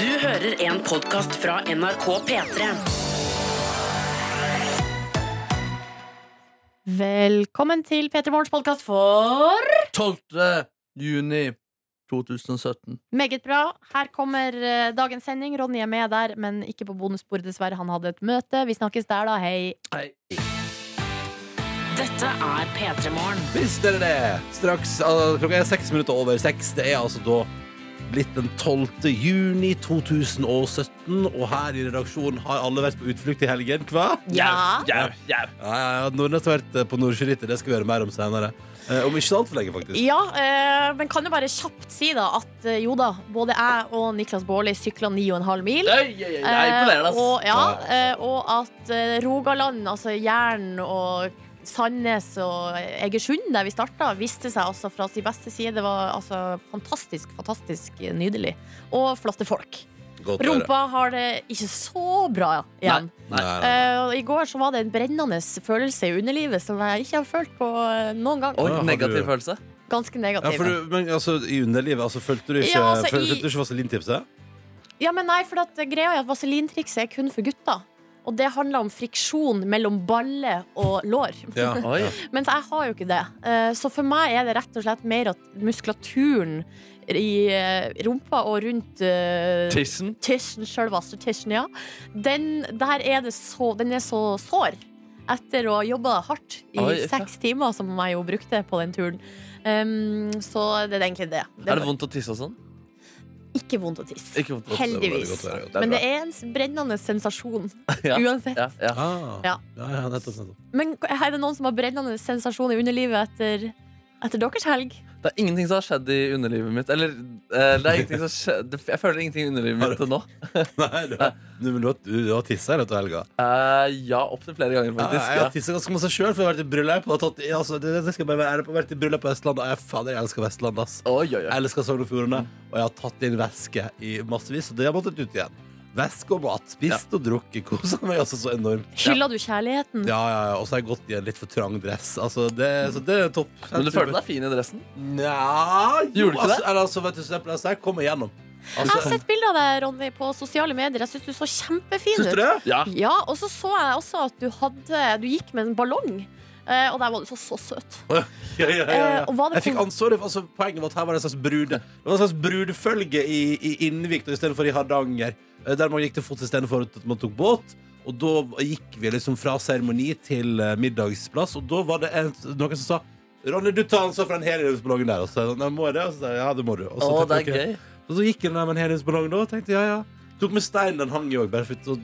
Du hører en podkast fra NRK P3. Velkommen til P3 Morgens podkast for 12. juni 2017. Meget bra. Her kommer eh, dagens sending. Ronny er med der, men ikke på bonusbordet, dessverre. Han hadde et møte. Vi snakkes der, da. Hei. Hei. Dette er P3 Morgen. Visste dere det det. Straks, altså, klokka er seks minutter over seks. Det er altså da blitt den 12. juni 2017, og her i redaksjonen har alle vært på utflukt i helgen. Hva? Ja. Ja, ja, ja. Nordnes har vært eh, på Nordsjørittet. Det skal vi høre mer om senere. Eh, om ikke så altfor lenge, faktisk. Ja, eh, men kan jo bare kjapt si da at eh, jo da, både jeg og Niklas Baarli sykla 9,5 mil. Øy, øy, øy, det imponerer, ass. og, ja, eh, og at eh, Rogaland, altså Jæren og Sandnes og Egersund, der vi starta, viste seg altså fra sin beste side. Det var altså fantastisk, fantastisk nydelig. Og flotte folk. Godt. Rumpa har det ikke så bra igjen. Nei, nei, nei. Eh, og I går så var det en brennende følelse i underlivet som jeg ikke har følt på eh, noen gang. Oi, Ja, negativ du- følelse. Ganske Ja, negativ. for du, men altså, I underlivet, altså, følte du ikke, Ja, altså, følte, i- følte du ikke vaselintipset? Ja, men nei, for at greia er at vaselintrikset er kun for gutter. Og det handler om friksjon mellom balle og lår. Ja. Mens jeg har jo ikke det. Eh, Så for meg er det rett og slett mer at muskulaturen i eh, rumpa og rundt uh, Tissen. tisjen, sjølvaste tissen, ja. Den, der er det så, den er så sår. Etter å ha jobba hardt i Oi, ja. seks timer, som jeg jo brukte på den turen. Um, så det er egentlig det. det Er det vondt å tisse og sånn? Ikke vondt å tisse. Ikke vondt. å tisse. Heldigvis. Det være, det. Men det er en brennende sensasjon Ja. uansett. Ja, ja. Ah, Ja. ja, ja, nettopp, nettopp. Men er det noen som har brennende sensasjon i underlivet etter, etter deres helg? Det er ingenting som har skjedd i underlivet mitt. Eller eh, det er ingenting som skjedd Jeg føler ingenting i underlivet mitt til nå. Nei, du, har- du, du, har- du, har tissa i løpet av helga? Eh, ja, opptil flere ganger, Ja, faktisk. jeg har Ja. tissa ganske masse sjøl, for jeg har vært i bryllup. og tatt- Altså, det, det skal bare være på. Jeg har vært i bryllup på Vestlandet. og Jeg, fader, jeg elsker Vestlandet. ass. Oi, oi, oi. Jeg elsker Sogn og Fjordane, og jeg har tatt inn væske i massevis. Og det har måttet ut igjen. Væske og mat. Spist og drukket. Kosa meg altså så enormt. Hyller du kjærligheten? Ja, ja, ja. Og så har jeg gått i en litt for trang dress. Altså, det, så det er topp. Men du følte deg fin i dressen? Nja Gjorde du ikke altså, det? Altså, vet du, så jeg, altså, jeg kommer igjennom. Jeg har Altså, sett bilder av deg, Ronny, på sosiale medier. Jeg syns du så kjempefin ut. Ja. Ja, og så så jeg også at du hadde Du gikk med en ballong. Eh, og der var du så, så søt. Ja, ja, ja, ja. Eh, Jeg fikk for- ansvaret, altså, Poenget var at her var det en slags brude Det var en slags brudefølge i, i Innvik istedenfor i Hardanger. eh, Der man gikk til fots istedenfor at man tok båt. Og da gikk vi liksom fra seremoni til middagsplass, og da var det en, noen som sa Ronny, du tar ansvar for den heliumsballongen der. Og så sa jeg sånn, må jeg det? Og så sa jeg, ja, det må du. Og så, Åh, det er gøy. Og så gikk jeg der med en heliumsballong da, og tenkte ja, ja. Tok med steinen, den hang jo òg. Bare for så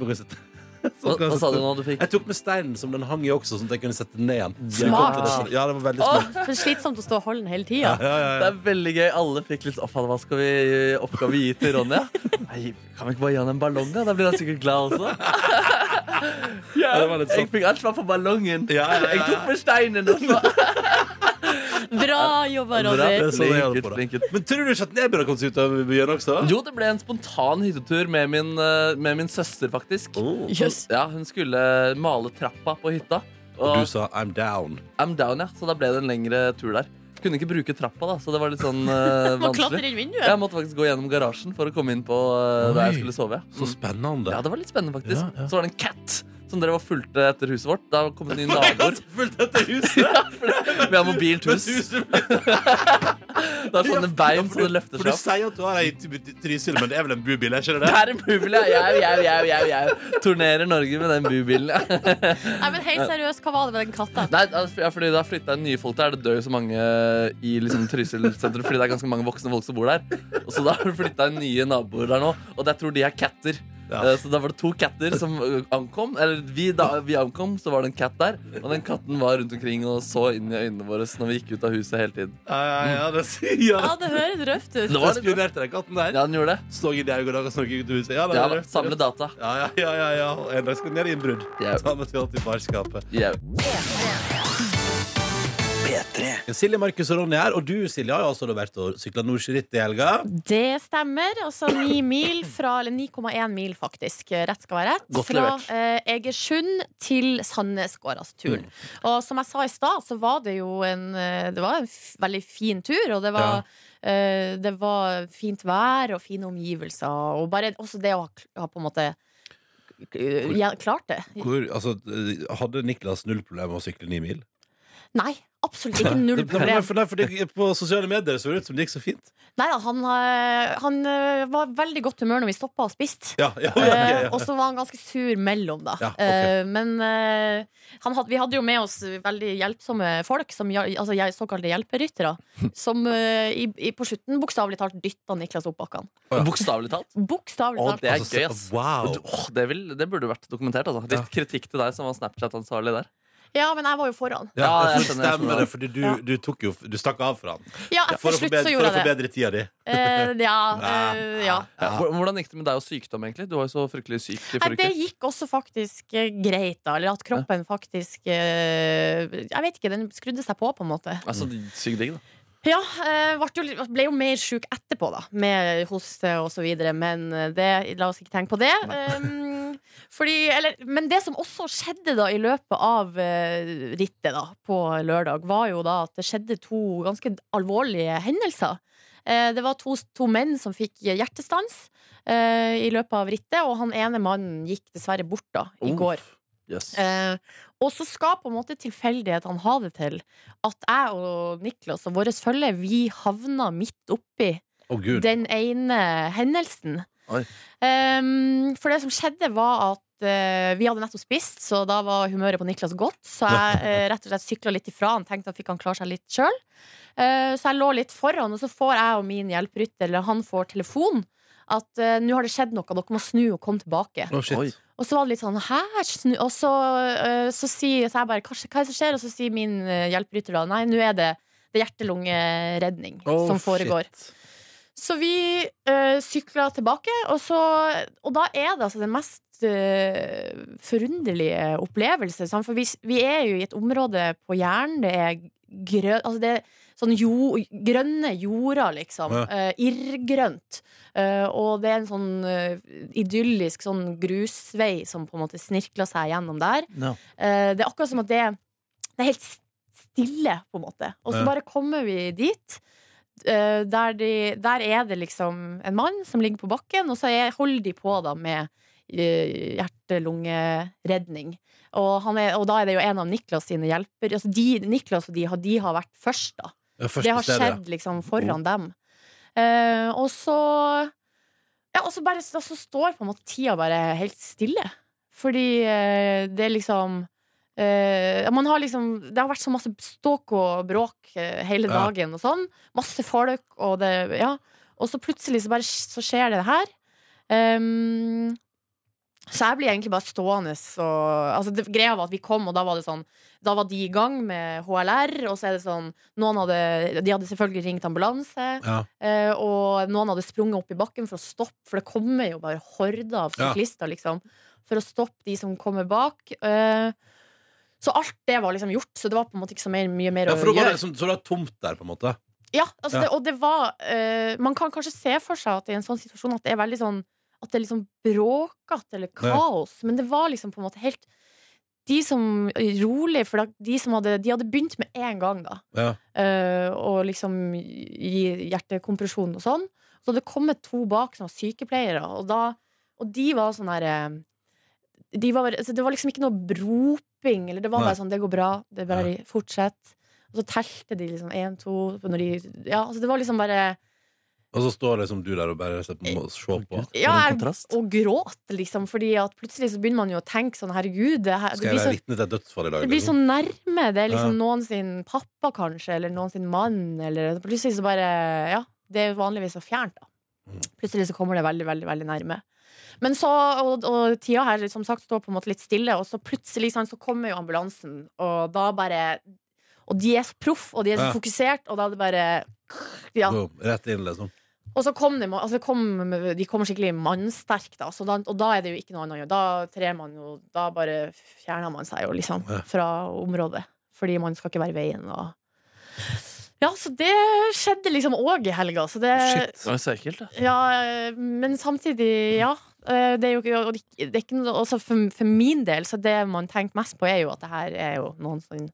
Hva, hva sa du nå du fikk? Jeg tok med steinen som den hang i også, sånn at jeg kunne sette den ned igjen. Smart. Ja, det var veldig Åh, smart. For er slitsomt å stå og holde den hele tida. Ja, ja, Det ja. er veldig gøy. Alle fikk litt opphav. Hva skal vi oppgave gi til Ronja? Nei, kan vi ikke bare gi han en ballong, da? Da blir han sikkert glad også. Ja, det var litt jeg sånn. fikk ansvar for ballongen. Ja, ja, ja. Jeg tok med steinen også. Bra jobba. Ronny. Sånn. Men tror du ikke at Nebra kom seg ut av byen også? Jo, det ble en spontan hyttetur med min, eh, med min søster, faktisk. Oh. Yes. Ja, Hun skulle male trappa på hytta. Og Og du sa 'I'm down'. I'm down, ja. Så da ble det en lengre tur der. Kunne ikke bruke trappa, da, så det var litt sånn uh, vanskelig. Jeg måtte faktisk gå gjennom garasjen for å komme inn på uh, der jeg skulle sove. Så Mm. spennende. Ja, det var litt spennende, faktisk. Ja, ja. Så var det en cat som drev og fulgte etter huset vårt. Da kom det nye naboer. Fullt etter huset. Ja, for det- Vi har mobilt hus. huset- Det er sånne bein som det seg opp. For du sier at du har ei i Trysil, men det er vel en bubil? Er ikke det Det det? er en bubil, ja. Jau, jau, jau, jau, jau. Turnerer Norge med den bubilen. Ja. Nei, men helt seriøst, hva var det med den katta? Nei, altså, ja, fordi Det har flytta inn nye folk der. Det dør jo så mange i liksom, Trysil sentrum fordi det er ganske mange voksne folk som bor der. Og så da har det flytta inn nye naboer der nå, og jeg tror de er katter. Ja. Eh, så da var det to katter som ankom. Eller vi, da, vi, ankom, så var det en katt der. Og den katten var rundt omkring og så inn i øynene våre når vi gikk ut av huset hele tiden. Ja, ja, ja mm. det, ja. høres røft ut. Det var spionerte den katten der. Ja, den gjorde det Stå i dag og snorke ut av huset. Ja, ja. Samle data. Ja, ja, ja, ja, En dag skal den gjøre innbrudd. Yeah. Ta med til barskapet. Yeah. E, e. Silje, Markus og Ronny her. Og du Silje, har jo altså vært og sykla nordsjøritt i helga. Det stemmer. Altså 9 mil fra Eller 9,1 mil, faktisk. Rett skal være rett. Fra eh, Egersund til Sandnesgårdsturen. Altså mm. Og som jeg sa i stad, så var det jo en eh, Det var en veldig fin tur, og det var ja. eh, det var fint vær og fine omgivelser. Og bare også det å ha, ha på en måte hvor, ja, klart det. Hvor, altså, eh, hadde Niklas null problem med å sykle ni mil? Nei, absolutt ikke null nei, problem. for, nei, for det, på sosiale medier så det ut som det gikk så fint. Nei da, han, eh, han eh, var veldig godt humør når vi stoppa og spiste. Ja, ja, ja, ja, Eh, ja. og så var han ganske sur mellom, da. Ja, ok. Eh, men han had, vi hadde jo med oss veldig hjelpsomme folk, som, altså såkalte hjelperyttere, som i, i, på slutten bokstavelig talt dytta Niklas opp bakkene. Ja. Bokstavelig talt. Bokstavelig talt. det er Altså, gøy, ass. Wow. Oh, det, vil, det burde vært dokumentert. Altså. Litt Ja. kritikk til deg som var Snapchat-ansvarlig der. Ja, men jeg var jo foran. Ja, det stemmer det, fordi du, du, tok jo, du stakk av for han. Ja, For til å slutt forbedre, så for gjorde å jeg det. forbedre tida di. Eh, ja, eh, ja. Ja. Hvordan gikk det med deg og sykdom, egentlig? Du var jo så fryktelig syk forrige det gikk også faktisk eh, greit, da. Eller at kroppen faktisk eh, Jeg vet ikke, den skrudde seg på, på en måte. Altså, sykt digg, da. Ja, eh, ble jo, ble jo mer sjuk etterpå, da. Med hoste og så videre. Men eh, det, la oss ikke tenke på det. Um, fordi, eller, men det som også skjedde da i løpet av uh, rittet da, på lørdag, var jo da at det skjedde to ganske alvorlige hendelser. Uh, det var to, to menn som fikk hjertestans uh, i løpet av rittet, og han ene mannen gikk dessverre bort da i Uff. går. Yes. Eh, og så skal på en måte tilfeldighetene ha det til at jeg og Niklas og våre følge Vi havna midt oppi oh, gud. den ene hendelsen. Um, for det som skjedde, var at eh, vi hadde nettopp spist, så da var humøret på Niklas godt. Så jeg eh, rett og slett sykla litt ifra han, tenkte at fikk han klare seg litt sjøl. så jeg lå litt foran, og så får jeg og min hjelperytter, eller han får telefon, at eh, nå har det skjedd noe, dere må snu og komme tilbake. Oh. Og så var det litt sånn Hæ? Og så, øh, så sier så jeg bare hva, hva er det som skjer? Og så sier min øh, hjelperytter da Nei, nå er det, det hjerte-lunge-redning oh, som foregår. shit. Så vi øh, sykla tilbake, og, så, og da er det altså den mest øh, forunderlige opplevelse. For vi, vi er jo i et område på Jæren. Det er grø, altså det er sånn jo, grønne jorder, liksom. Ja. Eh, irrgrønt. Eh, og det er en sånn eh, idyllisk sånn grusvei som på en måte snirkler seg gjennom der. Ja. Det er akkurat som at det, det er helt stille, på en måte. Og så bare kommer vi dit. der, de, der er det liksom en mann som ligger på bakken, og så er, holder de på da med hjerte-lunge-redning. Og, og da er det jo en av Niklas sine hjelper. Altså de, Niklas og de, har- de har vært først, da. Ja, Det har stedet. skjedd liksom foran dem. Eh, og så Ja, og så bare så, så står på en måte tida bare helt stille. Fordi eh, det er liksom eh, man har liksom, det har vært så masse ståk og bråk eh, hele Ja. dagen og sånn. Masse folk, og det Ja. Og så plutselig så bare så skjer det her. Um, så jeg blir egentlig bare stående og altså det, Greia var at vi kom, og da var det sånn Da var de i gang med HLR, og så er det sånn hadde, De hadde selvfølgelig ringt ambulanse, Ja. eh, og noen hadde sprunget opp i bakken for å stoppe, for det kommer jo bare horder av Ja. syklister, liksom, for å stoppe de som kommer bak. Eh, så alt det var liksom gjort, så det var på en måte ikke så mer, mye mer ja, å gjøre. det, liksom, så det var tomt der, på en måte. Ja, altså Ja. Det, og det var eh, Man kan kanskje se for seg at i en sånn situasjon at det er veldig sånn At det er liksom bråkete eller kaos, men det var liksom på en måte helt De som rolig, for de som hadde De hadde begynt med en gang, da. Ja. Uh, og liksom gi hjertekompresjon og sånn. Så hadde det kommet to bak som var sykepleiere, og, da, og de var sånn herre de var, altså det var liksom ikke noe roping, eller det var Nei. bare sånn 'det går bra', det er bare fortsett. Og så telte de liksom én, to når de, Ja, altså det var liksom bare Og så står liksom du der og bare ser på, Se ser på. Ja, jeg, og gråt, liksom, fordi at plutselig så begynner man jo å tenke sånn 'herregud', det, her, det blir så vitne til dødsfall i dag? det blir så liksom? nærme. Det er liksom Ja. noen sin pappa, kanskje, eller noen sin mann, eller plutselig så bare Ja, det er vanligvis så fjernt, da. Mm. Plutselig så kommer det veldig, veldig, veldig nærme. Men så, og, og tida her som sagt står på en måte litt stille, og så plutselig sånn, så kommer jo ambulansen, og da bare Og de er så proff, og de er så Ja. fokusert, og da er det bare Ja. Boom, Rett inn, liksom. Og så kom de, altså kom, de kom skikkelig mannsterkt, da, da, og da er det jo ikke noe annet å gjøre. Da trer man jo Da bare fjerner man seg jo, liksom, fra området. Fordi man skal ikke være i veien. Og, Ja, så det skjedde liksom òg i helga. Så det, Shit. Det var så ekkelt, da. Ja, men samtidig, ja. Eh, Det er jo ikke, og det er ikke noe, også for, for min del, så det man tenker mest på, er jo at det her er jo noen sin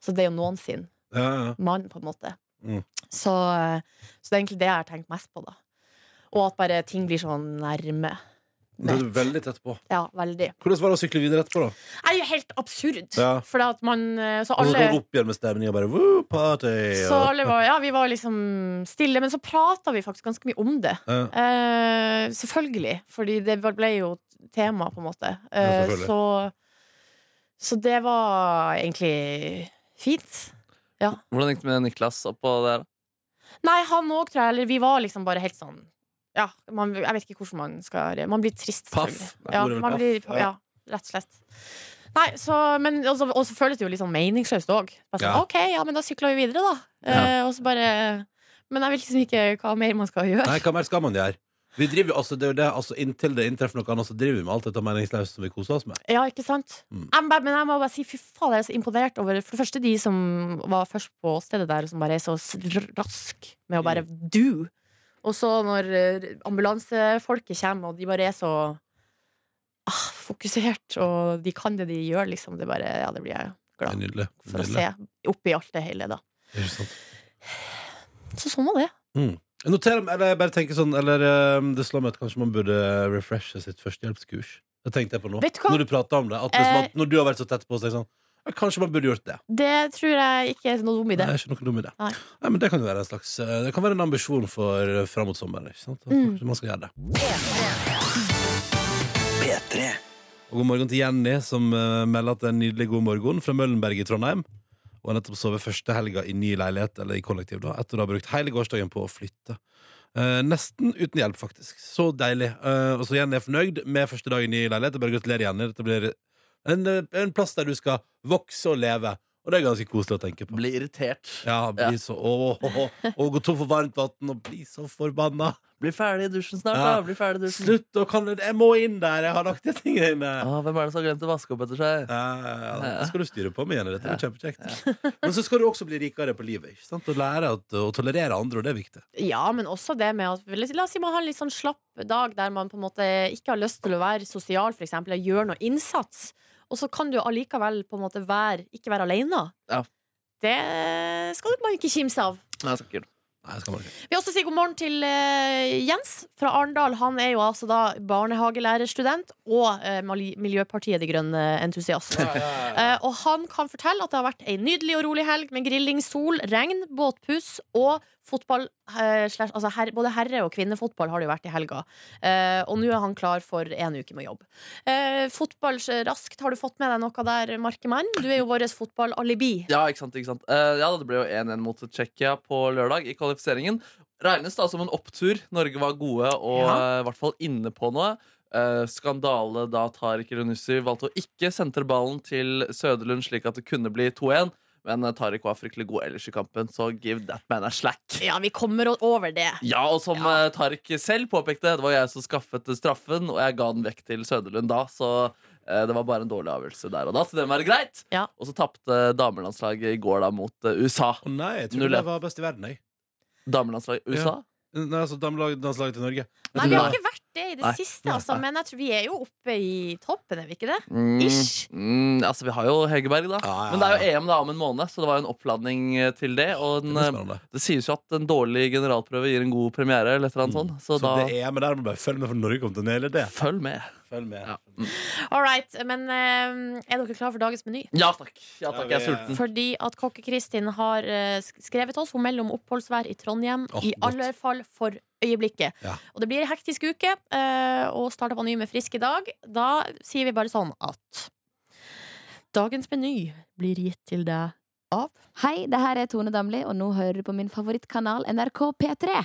Altså det er jo noen sin Ja, ja. mann, på en måte. Mm. Så, eh, så det er egentlig det jeg har tenkt mest på, da. Og at bare ting blir sånn nærme. Det er veldig tett på. Ja, veldig. Hvordan var det å sykle videre etterpå, da? Det er jo helt absurd. Ja. For at man Så Så Og så alle opp igjen med stemninga bare woo, party. så alle var, ja, vi var liksom stille, men så prata vi faktisk ganske mye om det. Ja. Eh, selvfølgelig, fordi det ble jo tema, på en måte. Ja, Eh, selvfølgelig. så, så det var egentlig fint. Hvordan gikk det med Niklas oppå der? Nei, han òg, tror jeg. Eller vi var liksom bare helt sånn Ja, man, jeg vet ikke hvordan man skal Man blir trist, Paff. Ja, man blir, Ja. ja, rett og slett. Nei, så, men også, og så føles det jo litt sånn meningsløst òg. Sånn, Ja. OK, ja, men da sykler vi videre, da. Eh, og så bare Men jeg vet liksom ikke hva mer man skal gjøre. Nei, hva mer skal man gjøre? Vi driver, altså, det er jo det, altså, inntil det inntreffer noe annet, så driver vi med alt dette meningsløse som vi koser oss med. Ja, ikke sant? Mm. Jeg, men jeg må bare si fy faen, jeg er så imponert over For det første de som var først på stedet der, som bare er så rask med å bare do. Og så når eh, ambulansefolket kommer, og de bare er så ah, fokusert, og de kan det de gjør, liksom. Det bare, ja, det blir jeg Det nydelig. glad nydelig. for å se oppi alt det hele, da. Sant? Så sånn var det. Jeg noterer, eller jeg bare tenker sånn Eller eh, det slår meg at kanskje man burde refreshe sitt førstehjelpskurs. Det tenkte jeg på nå. Vet du hva? Når du prater om det. At liksom, Eh. at når du har vært så tett på, så er jeg sånn ja, Kanskje man burde gjort det. Det tror jeg ikke er noe dum idé. Nei, ikke noe dum idé. Nei. Nei, men det kan jo være en slags eh, Det kan være en ambisjon for eh, fram mot sommeren. Ikke sant? At Mm. Kanskje man skal gjøre det. Og god morgen til Jenny, som eh, melder at det er en nydelig god morgen fra Møllenberg i Trondheim. Og nettopp sovet første helga i ny leilighet, eller i kollektiv, da, etter å ha brukt hele gårsdagen på å flytte. Eh, nesten uten hjelp, faktisk. Så deilig. Eh, og så igjen er jeg fornøyd med første dagen i ny leilighet. Bare gratulerer, Jenny. Dette blir en, eh, en plass der du skal vokse og leve. Og det er ganske koselig å tenke på. Bli irritert. Ja, bli så å, å, å, å, gå tom for varmt vann og bli så forbanna. Bli ferdig i dusjen snart, Ja. da. Bli ferdig i dusjen. Slutt! å kan, jeg må inn der! Jeg har lagt de tingene inne. Ah, hvem er det som har glemt å vaske opp etter seg? Ja, ja, ja, det skal du styre på med igjen. Dette blir kjempekjekt. Men så skal du også bli rikere på livet. Ikke sant? Og lære at, å tolerere andre, og det er viktig. Ja, men også det med at La oss si man har en litt sånn slapp dag der man på en måte ikke har lyst til å være sosial, eksempel, eller gjøre noe innsats. Og så kan du allikevel på en måte være, ikke være alene. Ja. Det skal man ikke kimse av. Nei, det skal man ikke. Vi også si god morgen til eh, Jens fra Arendal. Han er jo altså da barnehagelærerstudent og eh, Miljøpartiet De Grønne-entusiast. Eh, og han kan fortelle at det har vært ei nydelig og rolig helg med grilling, sol, regn, båtpuss og fotball. eh, slash, altså her, både herre- og kvinnefotball har det jo vært i helga. Eh, og nå er han klar for en uke med jobb. Eh, fotball eh, raskt, har du fått med deg noe der, Markemann? Du er jo vår fotballalibi. Ja, ikke sant, ikke sant. Eh, ja, det ble jo 1-1 mot Tsjekkia på lørdag i kvalifiseringen. Regnes da som en opptur. Norge var gode og Ja. eh, i hvert fall inne på noe. Uh, skandale da Tariq Elunussi valgte å ikke sentre ballen til Søderlund, slik at det kunne bli 2-1. Men eh, Tariq var fryktelig god ellers i kampen, så give that man a slack. Ja, vi kommer over det. Ja, og som Ja. eh, Tariq selv påpekte, det var jeg som skaffet straffen, og jeg ga den vekk til Søderlund da, så eh, det var bare en dårlig avgjørelse der og da, så det må være greit. Ja. Og så tapte damelandslaget i går da mot USA. Å nei, jeg tror trodde det var best i verden, jeg. Damelandslaget USA? Nei, altså Damelandslaget til Norge. Nei, vi har ikke vært det i det Nei. siste, Nei. altså, men jeg tror vi er jo oppe i toppen, er vi ikke det? Mm, Ish. mm, altså, vi har jo Hegerberg, da. Ja, ja, Men det er jo. EM da om en måned, så det var jo en oppladning eh, til det. Og Det den, eh, det sies jo at en dårlig generalprøve gir en god premiere, eller et eller annet sånt. Så, Så da det er, men der må bare følge med, for Norge kommer til å naile det. følg med. Følg med. Ja. Mm. All right, men eh, er dere klare for dagens meny? ja takk. Ja, takk, Ja, Jeg er sulten. Fordi at kokke-Kristin har uh, skrevet oss Hun melder om oppholdsvær i Trondheim, Oh, i alle fall for øyeblikket. Ja. Og det blir en hektisk uke, eh, og starter på ny med frisk i dag. Da sier vi bare sånn at dagens meny blir gitt til deg av Hei, det her er Tone Damli, og nå hører du på min favorittkanal NRK P3.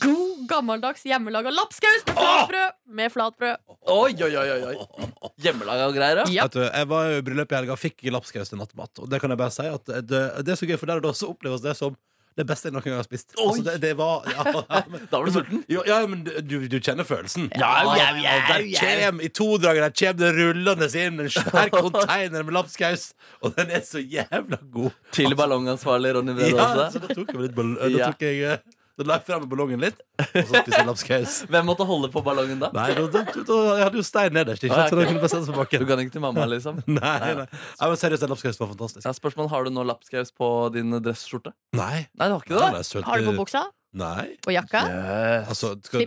god gammeldags hjemmelaga lapskaus med flatbrød! Med flatbrød. Oi, oi, oi, oi. Hjemmelaga greier, ja. Ja. Vet du, jeg var jo i bryllup i helga og fikk lapskaus til nattmat. Og det kan jeg bare si at det, det er så gøy, for der og da så oppleves det som Det beste jeg noen gang har spist. Altså, det, det var ja, ja, men, Da var du sulten? Jo, ja, men du, du kjenner følelsen. Ja, ja, ja, der ja. kjem, I to dager der kommer det rullende inn en svær container med lapskaus, og den er så jævla god. Til ballongansvarlig Ronny Brede Ja, så da tok jeg litt Da tok jeg eh, la jeg fram ballongen litt, og så spiste jeg lapskaus. Hvem måtte holde på ballongen da? Nei, da, da, da, jeg hadde jo stein nederst, ikke Ah, okay. så da kunne bare sette Du kan ikke til mamma, liksom? Nei, nei. Nei, men seriøst, den lapskausen var fantastisk. Ja, spørsmål, Har du nå lapskaus på din dressskjorte? Nei. Nei, du har ikke det? Har du på buksa? Nei. Og jakka? Yes. Altså, skal,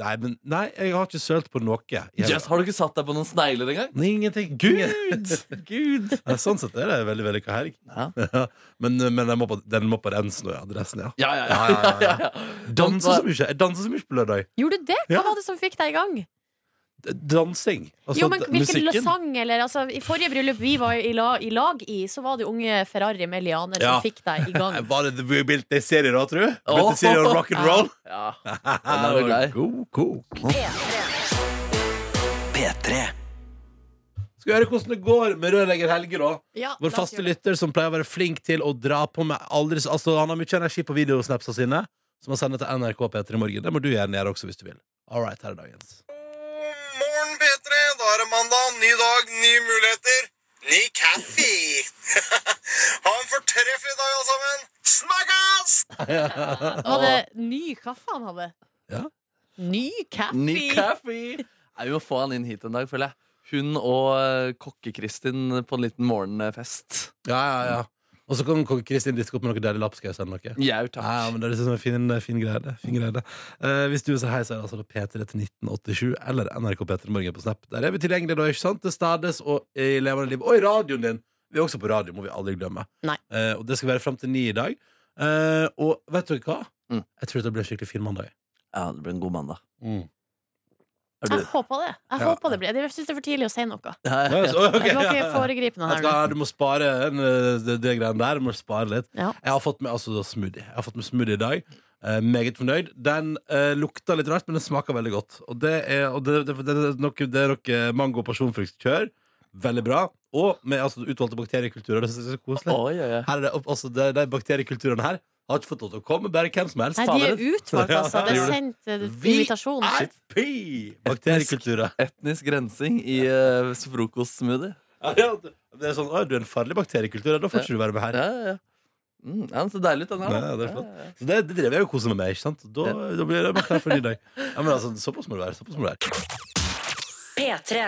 nei, men, nei, jeg har ikke sølt på noe. Jeg, Yes, har du ikke satt deg på noen snegler engang? Nei, Ingenting. Gud! Gud! Ja, sånn sett er det veldig vellykka helg. Ja. men men den, må på, den må på rens nå, ja. Dressen, ja. Ja, ja, Ja, ja. ja. Danser så mye. Jeg danser så mye på lørdag. Gjorde du det? Ja. Hva var det som fikk deg i gang? Dansing. Altså, Jo, men hvilken musikken. sang, eller altså, I forrige bryllup vi var i, la, i lag i, så var det unge Ferrari med lianer Ja. som fikk deg i gang. Var det The Built Serie da, tror du? Oh. Built Serie rock and roll? ja. Den er du glad i. God kok. Skal vi høre hvordan det går med rørlegger Helge, da? Ja, Vår faste lytter som pleier å være flink til å dra på med aldri Altså, Han har mye energi på videosnapsa sine, som han sender til NRK P3 Morgen. Det må du gjerne gjøre også, hvis du vil. All right, her er dagens. Morgen, P3. Da er det mandag. Ny dag, nye muligheter. Ny kaffe. ha en fortreffelig dag, alle sammen. Snakkes! Var det ny kaffe han hadde? Ja. Ny kaffe? Ny kaffe! Nei, vi må få han inn hit en dag, føler jeg. Hun og eh, Kokke-Kristin på en liten morgenfest. Ja, ja, ja. Og så kan Kristin diske opp med noe deilig lapskaus eller noe. Jau, takk. Ja, men det er liksom en fin, fin greie. det. Fin greie det. Eh, hvis du vil si hei, så er det altså P3 til 1987 eller NRK P3 Morgen på Snap. Der er vi tilgjengelige da, ikke sant? Til stades og i levende liv. Og i radioen din! Vi er også på radio, må vi aldri glemme. Nei. Eh, og det skal være fram til ni i dag. Eh, og vet dere hva? Mm. Jeg tror det blir en skikkelig fin mandag. Ja, det blir en god mandag. Er Jeg håper det. Jeg Ja. håper det blir Jeg syns det er for tidlig å si noe. ja, Ja, okay, Jeg må ikke foregripe noe her du Du må spare den, eh, det, det greiene der. Du må spare litt. Ja. Jeg har fått med altså, smoothie. Jeg har fått med smoothie i dag. Eh, meget fornøyd. Den eh, lukta litt rart, men den smaker veldig godt. Og det er, og det, det, det, er noe, det er noe mango og pasjonfruktkjør. Veldig bra. Og med altså, utvalgte bakteriekulturer. Det synes jeg er så koselig. Oh. Her er det, altså, det, de bakteriekulturene her har ikke fått lov til å komme, bare hvem som helst. Nei, de er utvalgt, altså. Det er sendt eh, invitasjon. VIP! Bakteriekulturer. Etnisk rensing i uh, frokostsmoothie. Ja, ja, det er sånn, å, du er en farlig bakteriekultur, da får ikke du være med her. Ja, ja, ja. Mm, ja, den ser deilig ut, den her. Ja, det. Så det, det drev jeg og koset meg med. ikke sant? Da, da blir jeg bare klar for en ny dag. Ja, men altså, Såpass må det være. såpass må det være P3.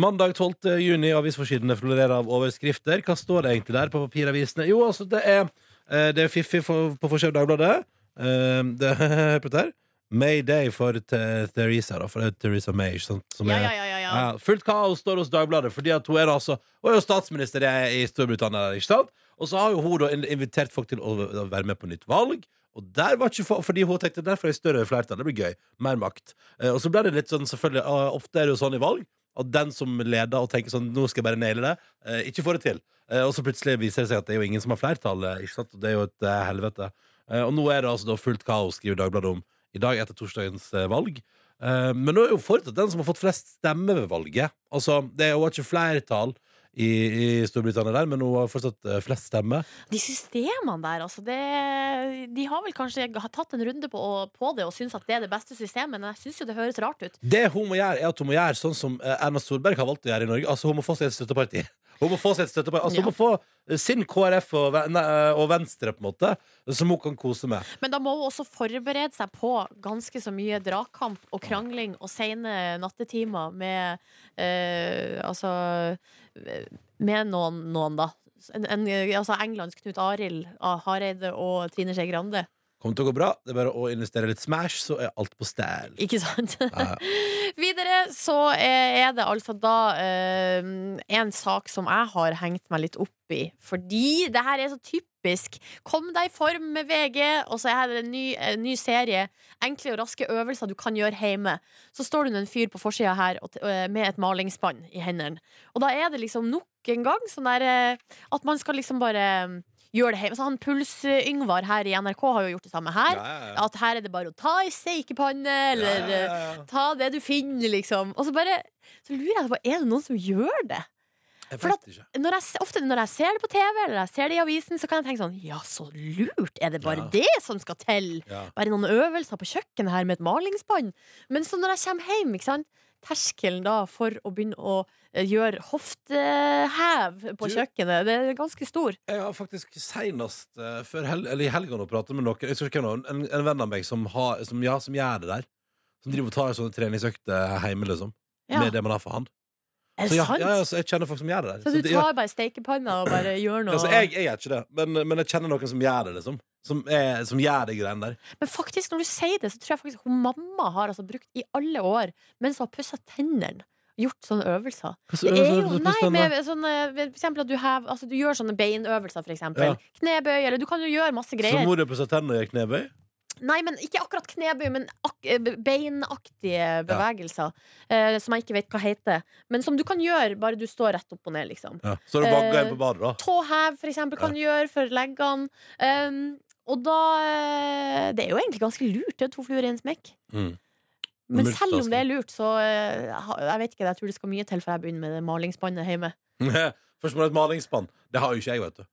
Mandag 12. juni, avisforsidene florerer av overskrifter. Hva står det egentlig der på papiravisene? Jo, altså, det er, det er fiffig for, på forsida av Dagbladet. Eh, Det på dette. Mayday for Theresa, da. For det er Theresa May. Som Ja, er, ja, ja, ja, fullt kaos står hos Dagbladet, fordi at hun er altså Hun er jo statsminister i Storbritannia, ikke sant? Og så har jo hun da invitert folk til å være med på nytt valg. Og der var ikke for, Fordi hun tenkte der får jeg større flertall. Det blir gøy. Mer makt. Eh, og så ble det litt sånn, selvfølgelig ah, Ofte er det jo sånn i valg at den som leder og tenker sånn Nå skal jeg bare naile det, eh, ikke får det til. Eh, og så plutselig viser det seg at det er jo ingen som har flertall. eh, Ikke sant? Det er jo et eh, helvete. Og nå er det altså da fullt kaos, skriver Dagbladet om i dag etter torsdagens valg. Men nå er jo fortsatt den som har fått flest stemmer ved valget. Altså, det jo ikke flertall i, i Storbritannia der, men hun har fortsatt eh, flest stemmer. De systemene der, altså det, De har vel kanskje har tatt en runde på, på det og syns at det er det beste systemet, men jeg syns jo det høres rart ut. Det hun må gjøre, er at hun må gjøre sånn som eh, Erna Solberg har valgt å gjøre i Norge. Altså Hun må få seg et støtteparti. Hun må få seg et støtteparti Altså Hun må få eh, sin KrF og, og Venstre, på en måte, som hun kan kose med. Men da må hun også forberede seg på ganske så mye dragkamp og krangling og sene nattetimer med eh, Altså med noen, noen da. En, en, altså Englands Knut Arild Hareide og Trine Skei Grande. Kommer til å gå bra. Det er bare å investere litt Smash, så er alt på stell. Ikke sant? Ja. Videre så er det altså da eh, en sak som jeg har hengt meg litt opp i. Fordi det her er så typisk. Kom deg i form med VG, og så er det en ny, en ny serie. Enkle og raske øvelser du kan gjøre hjemme. Så står det en fyr på forsida her eh, med et malingsspann i hendene. Og da er det liksom nok en gang sånn der eh, at man skal liksom bare eh, gjøre det hjemme. Så han Puls-Yngvar her i NRK har jo gjort det samme her. At her er det bare å ta ei steikepanne, eller eh, ta det du finner, liksom. Og så bare Så lurer jeg på, er det noen som gjør det? For at når jeg, ofte når jeg ser det på TV eller jeg ser det i avisen, så kan jeg tenke sånn Ja, så lurt! Er det bare Ja. det som skal til? Ja. Bare noen øvelser på kjøkkenet her med et malingsspann. Men så når jeg kommer hjem, ikke sant terskelen da for å begynne å eh, gjøre hoftehev på Du- kjøkkenet, det er ganske stor. Jeg har faktisk senest uh, før hel eller i helga nå pratet med noen hvem en, en venn av meg som, har, som, ja, som gjør det der. Som driver og tar sånne treningsøkter hjemme, liksom. Ja. Med det man har for hand. Er Så ja, sant? ja, altså, jeg kjenner folk som gjør det der. Så du tar bare stekepanna og bare gjør noe altså, jeg, jeg gjør ikke det, men, men jeg kjenner noen som gjør det, liksom. Som, er, som gjør de greiene der. Men faktisk, når du sier det, så tror jeg faktisk hun mamma har altså brukt i alle år, mens hun har pussa tennene, gjort sånne øvelser. Det er jo, nei, med sånne, for eksempel at du, hev, altså, du gjør sånne beinøvelser, for eksempel. Ja. Knebøy, eller du kan jo gjøre masse greier. Så mor har seg tennene og gjør knebøy? Nei, men ikke akkurat knebøy, men ak eh, beinaktige bevegelser. Eh, som jeg ikke vet hva heter. Men som du kan gjøre, bare du står rett opp og ned, liksom. Ja. Så du vagga Eh, på badet, da. Tåhev, for eksempel, kan du gjøre for leggene. Um, og da eh, Det er jo egentlig ganske lurt. Det er to fluer i en smekk. Mm. Men selv om det er lurt, så Jeg vet ikke, jeg tror det skal mye til før jeg begynner med det malingsspannet hjemme. Først må du ha et malingsspann. Det har jo ikke jeg, vet du.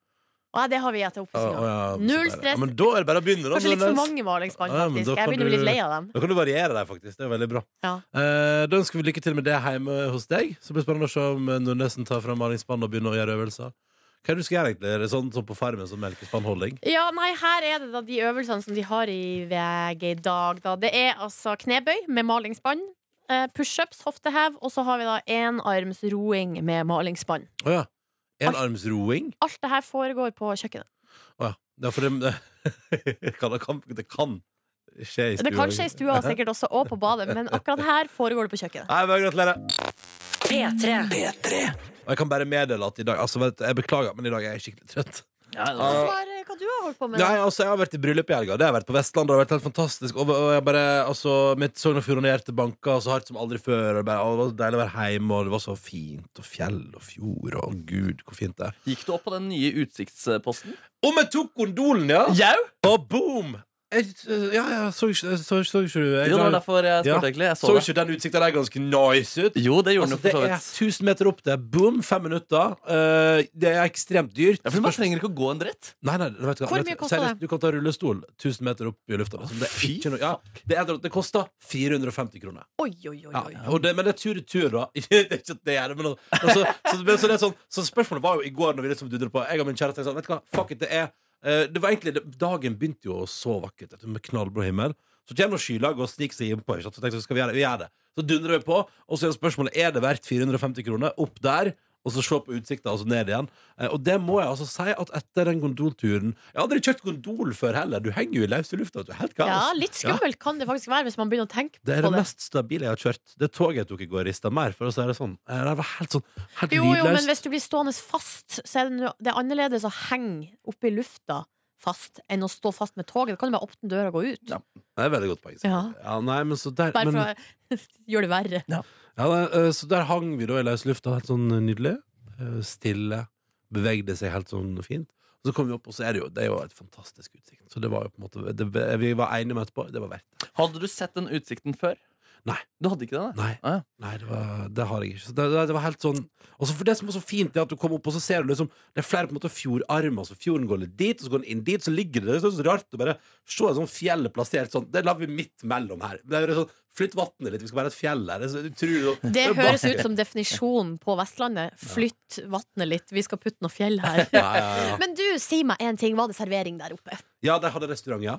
Nei, det har vi etter oppussinga. ja, Null stress. Men da er det bare å begynne, da. Kanskje litt for mange malingsspann, faktisk. Jeg begynner å bli litt lei av dem. Da kan du variere deg, faktisk. Det er veldig bra. Eh, da ønsker vi lykke til med det hjemme hos deg. Så blir det spennende å se om eh, Nordnesen tar fram malingsspann og begynner å gjøre øvelser. Hva er det du skal gjøre, egentlig? Er det sånn som på Farmen, som melkespannholding? Ja, nei, her er det da de øvelsene som de har i VG i dag, da. Det er altså knebøy med malingsspann. eh, Pushups, hoftehev, og så har vi da enarms roing med malingsspann. Oh, ja. Enarmsroing? Alt det her foregår på kjøkkenet. Å ja. ja. For det, det, kan, det, kan, det kan skje i stua. Det kan skje i stua sikkert også, og på badet, men akkurat her foregår det på kjøkkenet. Nei, men gratulerer. P3. Og jeg kan bare meddele at i dag Altså, vet, jeg beklager, men i dag er jeg skikkelig trøtt. Ja, det Hva, du har holdt på med? Nei, altså, Jeg har vært i bryllup i helga. Det har vært på Vestlandet. Det har vært helt fantastisk. Og, og jeg bare, altså, Mitt Sogn og Fjordane hjerte banka så hardt som aldri før. Og bare, å, det var så deilig å være hjemme, og det var så fint. Og fjell og fjord, og gud, hvor fint det er. Gikk du opp på den nye utsiktsposten? Om jeg tok gondolen, ja! Jau! Og boom! Jeg, ja, ja, så ikke så, så, ikke du jeg, Jo, det var derfor jeg Ja. spurte, egentlig. Jeg Så så det. ikke den utsikta der ganske nice ut? Jo, det gjorde Altså, den for er så vidt. 1000 meter opp til. Boom, fem minutter. Uh, det er ekstremt dyrt. Ja, for Man trenger ikke å gå en dritt. Nei, nei, vet du? Hvor mye du- koster seriøst, det? Du kan ta rullestol 1000 meter opp i lufta. Altså, Det, er noe, ja, det, er, det koster 450 kroner. Oi, oi, oi. Ja, oi. og det, men det er tur i tur, da. det er ikke at det er det, men, altså, så, men så, det er sånn, så spørsmålet var jo i går når vi liksom dudret på Jeg og min kjæreste sa sånn, vet du hva, fuck it, det er det var egentlig, Dagen begynte jo så vakkert, etter med knallblå himmel. Så kommer skylag og sniker seg innpå. Så tenkte jeg, skal vi gjøre det? Vi gjør det. Så dundrer vi på, og så er spørsmålet er det verdt 450 kroner. Opp der, og så se på utsikta, og så ned igjen. Eh, Og det må jeg altså si at etter den gondolturen Jeg har aldri kjørt gondol før heller. Du henger jo i løse lufta. Du er helt kaos. Ja, litt skummelt kan det faktisk være hvis man begynner å tenke på Det Det er det det. mest stabile jeg har kjørt. Det toget jeg tok i går, rista mer, for å si det sånn. Eh, Det var helt sånn helt Jo, jo, men hvis du blir stående fast, så er det, det er annerledes å henge oppe i lufta fast enn å stå fast med toget. Da kan du bare åpne døra og gå ut. Ja. Det er veldig godt poeng. Ja. Ja, nei, men så der, Bare men, for å gjøre det verre. ja, nei, eh, så der hang vi da i løs lufta, helt sånn nydelig. Eh, Stille. Bevegde seg helt sånn fint. Og så kom vi opp, og så er det jo, det er jo et fantastisk utsikt. Så det var jo på en måte det, Vi var enige om etterpå. Det var verdt det. Hadde du sett den utsikten før? Nei. Du hadde ikke det? Nei, Ah, ja. nei det, var, det har jeg ikke. Så det, det, det var helt sånn Og så for det som var så fint, er at du kommer opp, og så ser du liksom Det er flere på en måte fjordarmer. Så fjorden går litt dit, og så går den inn dit. Så ligger det Det er så rart å bare se et sånt fjell plassert sånn. Det lar vi midt mellom her. Det er sånn, Flytt vannet litt, vi skal være et fjell her. Det, Det høres ut som definisjonen på Vestlandet. Flytt vannet litt, vi skal putte noe fjell her. ja, ja, ja. Men du, si meg en ting. Var det servering der oppe? ja, de hadde restaurant, ja.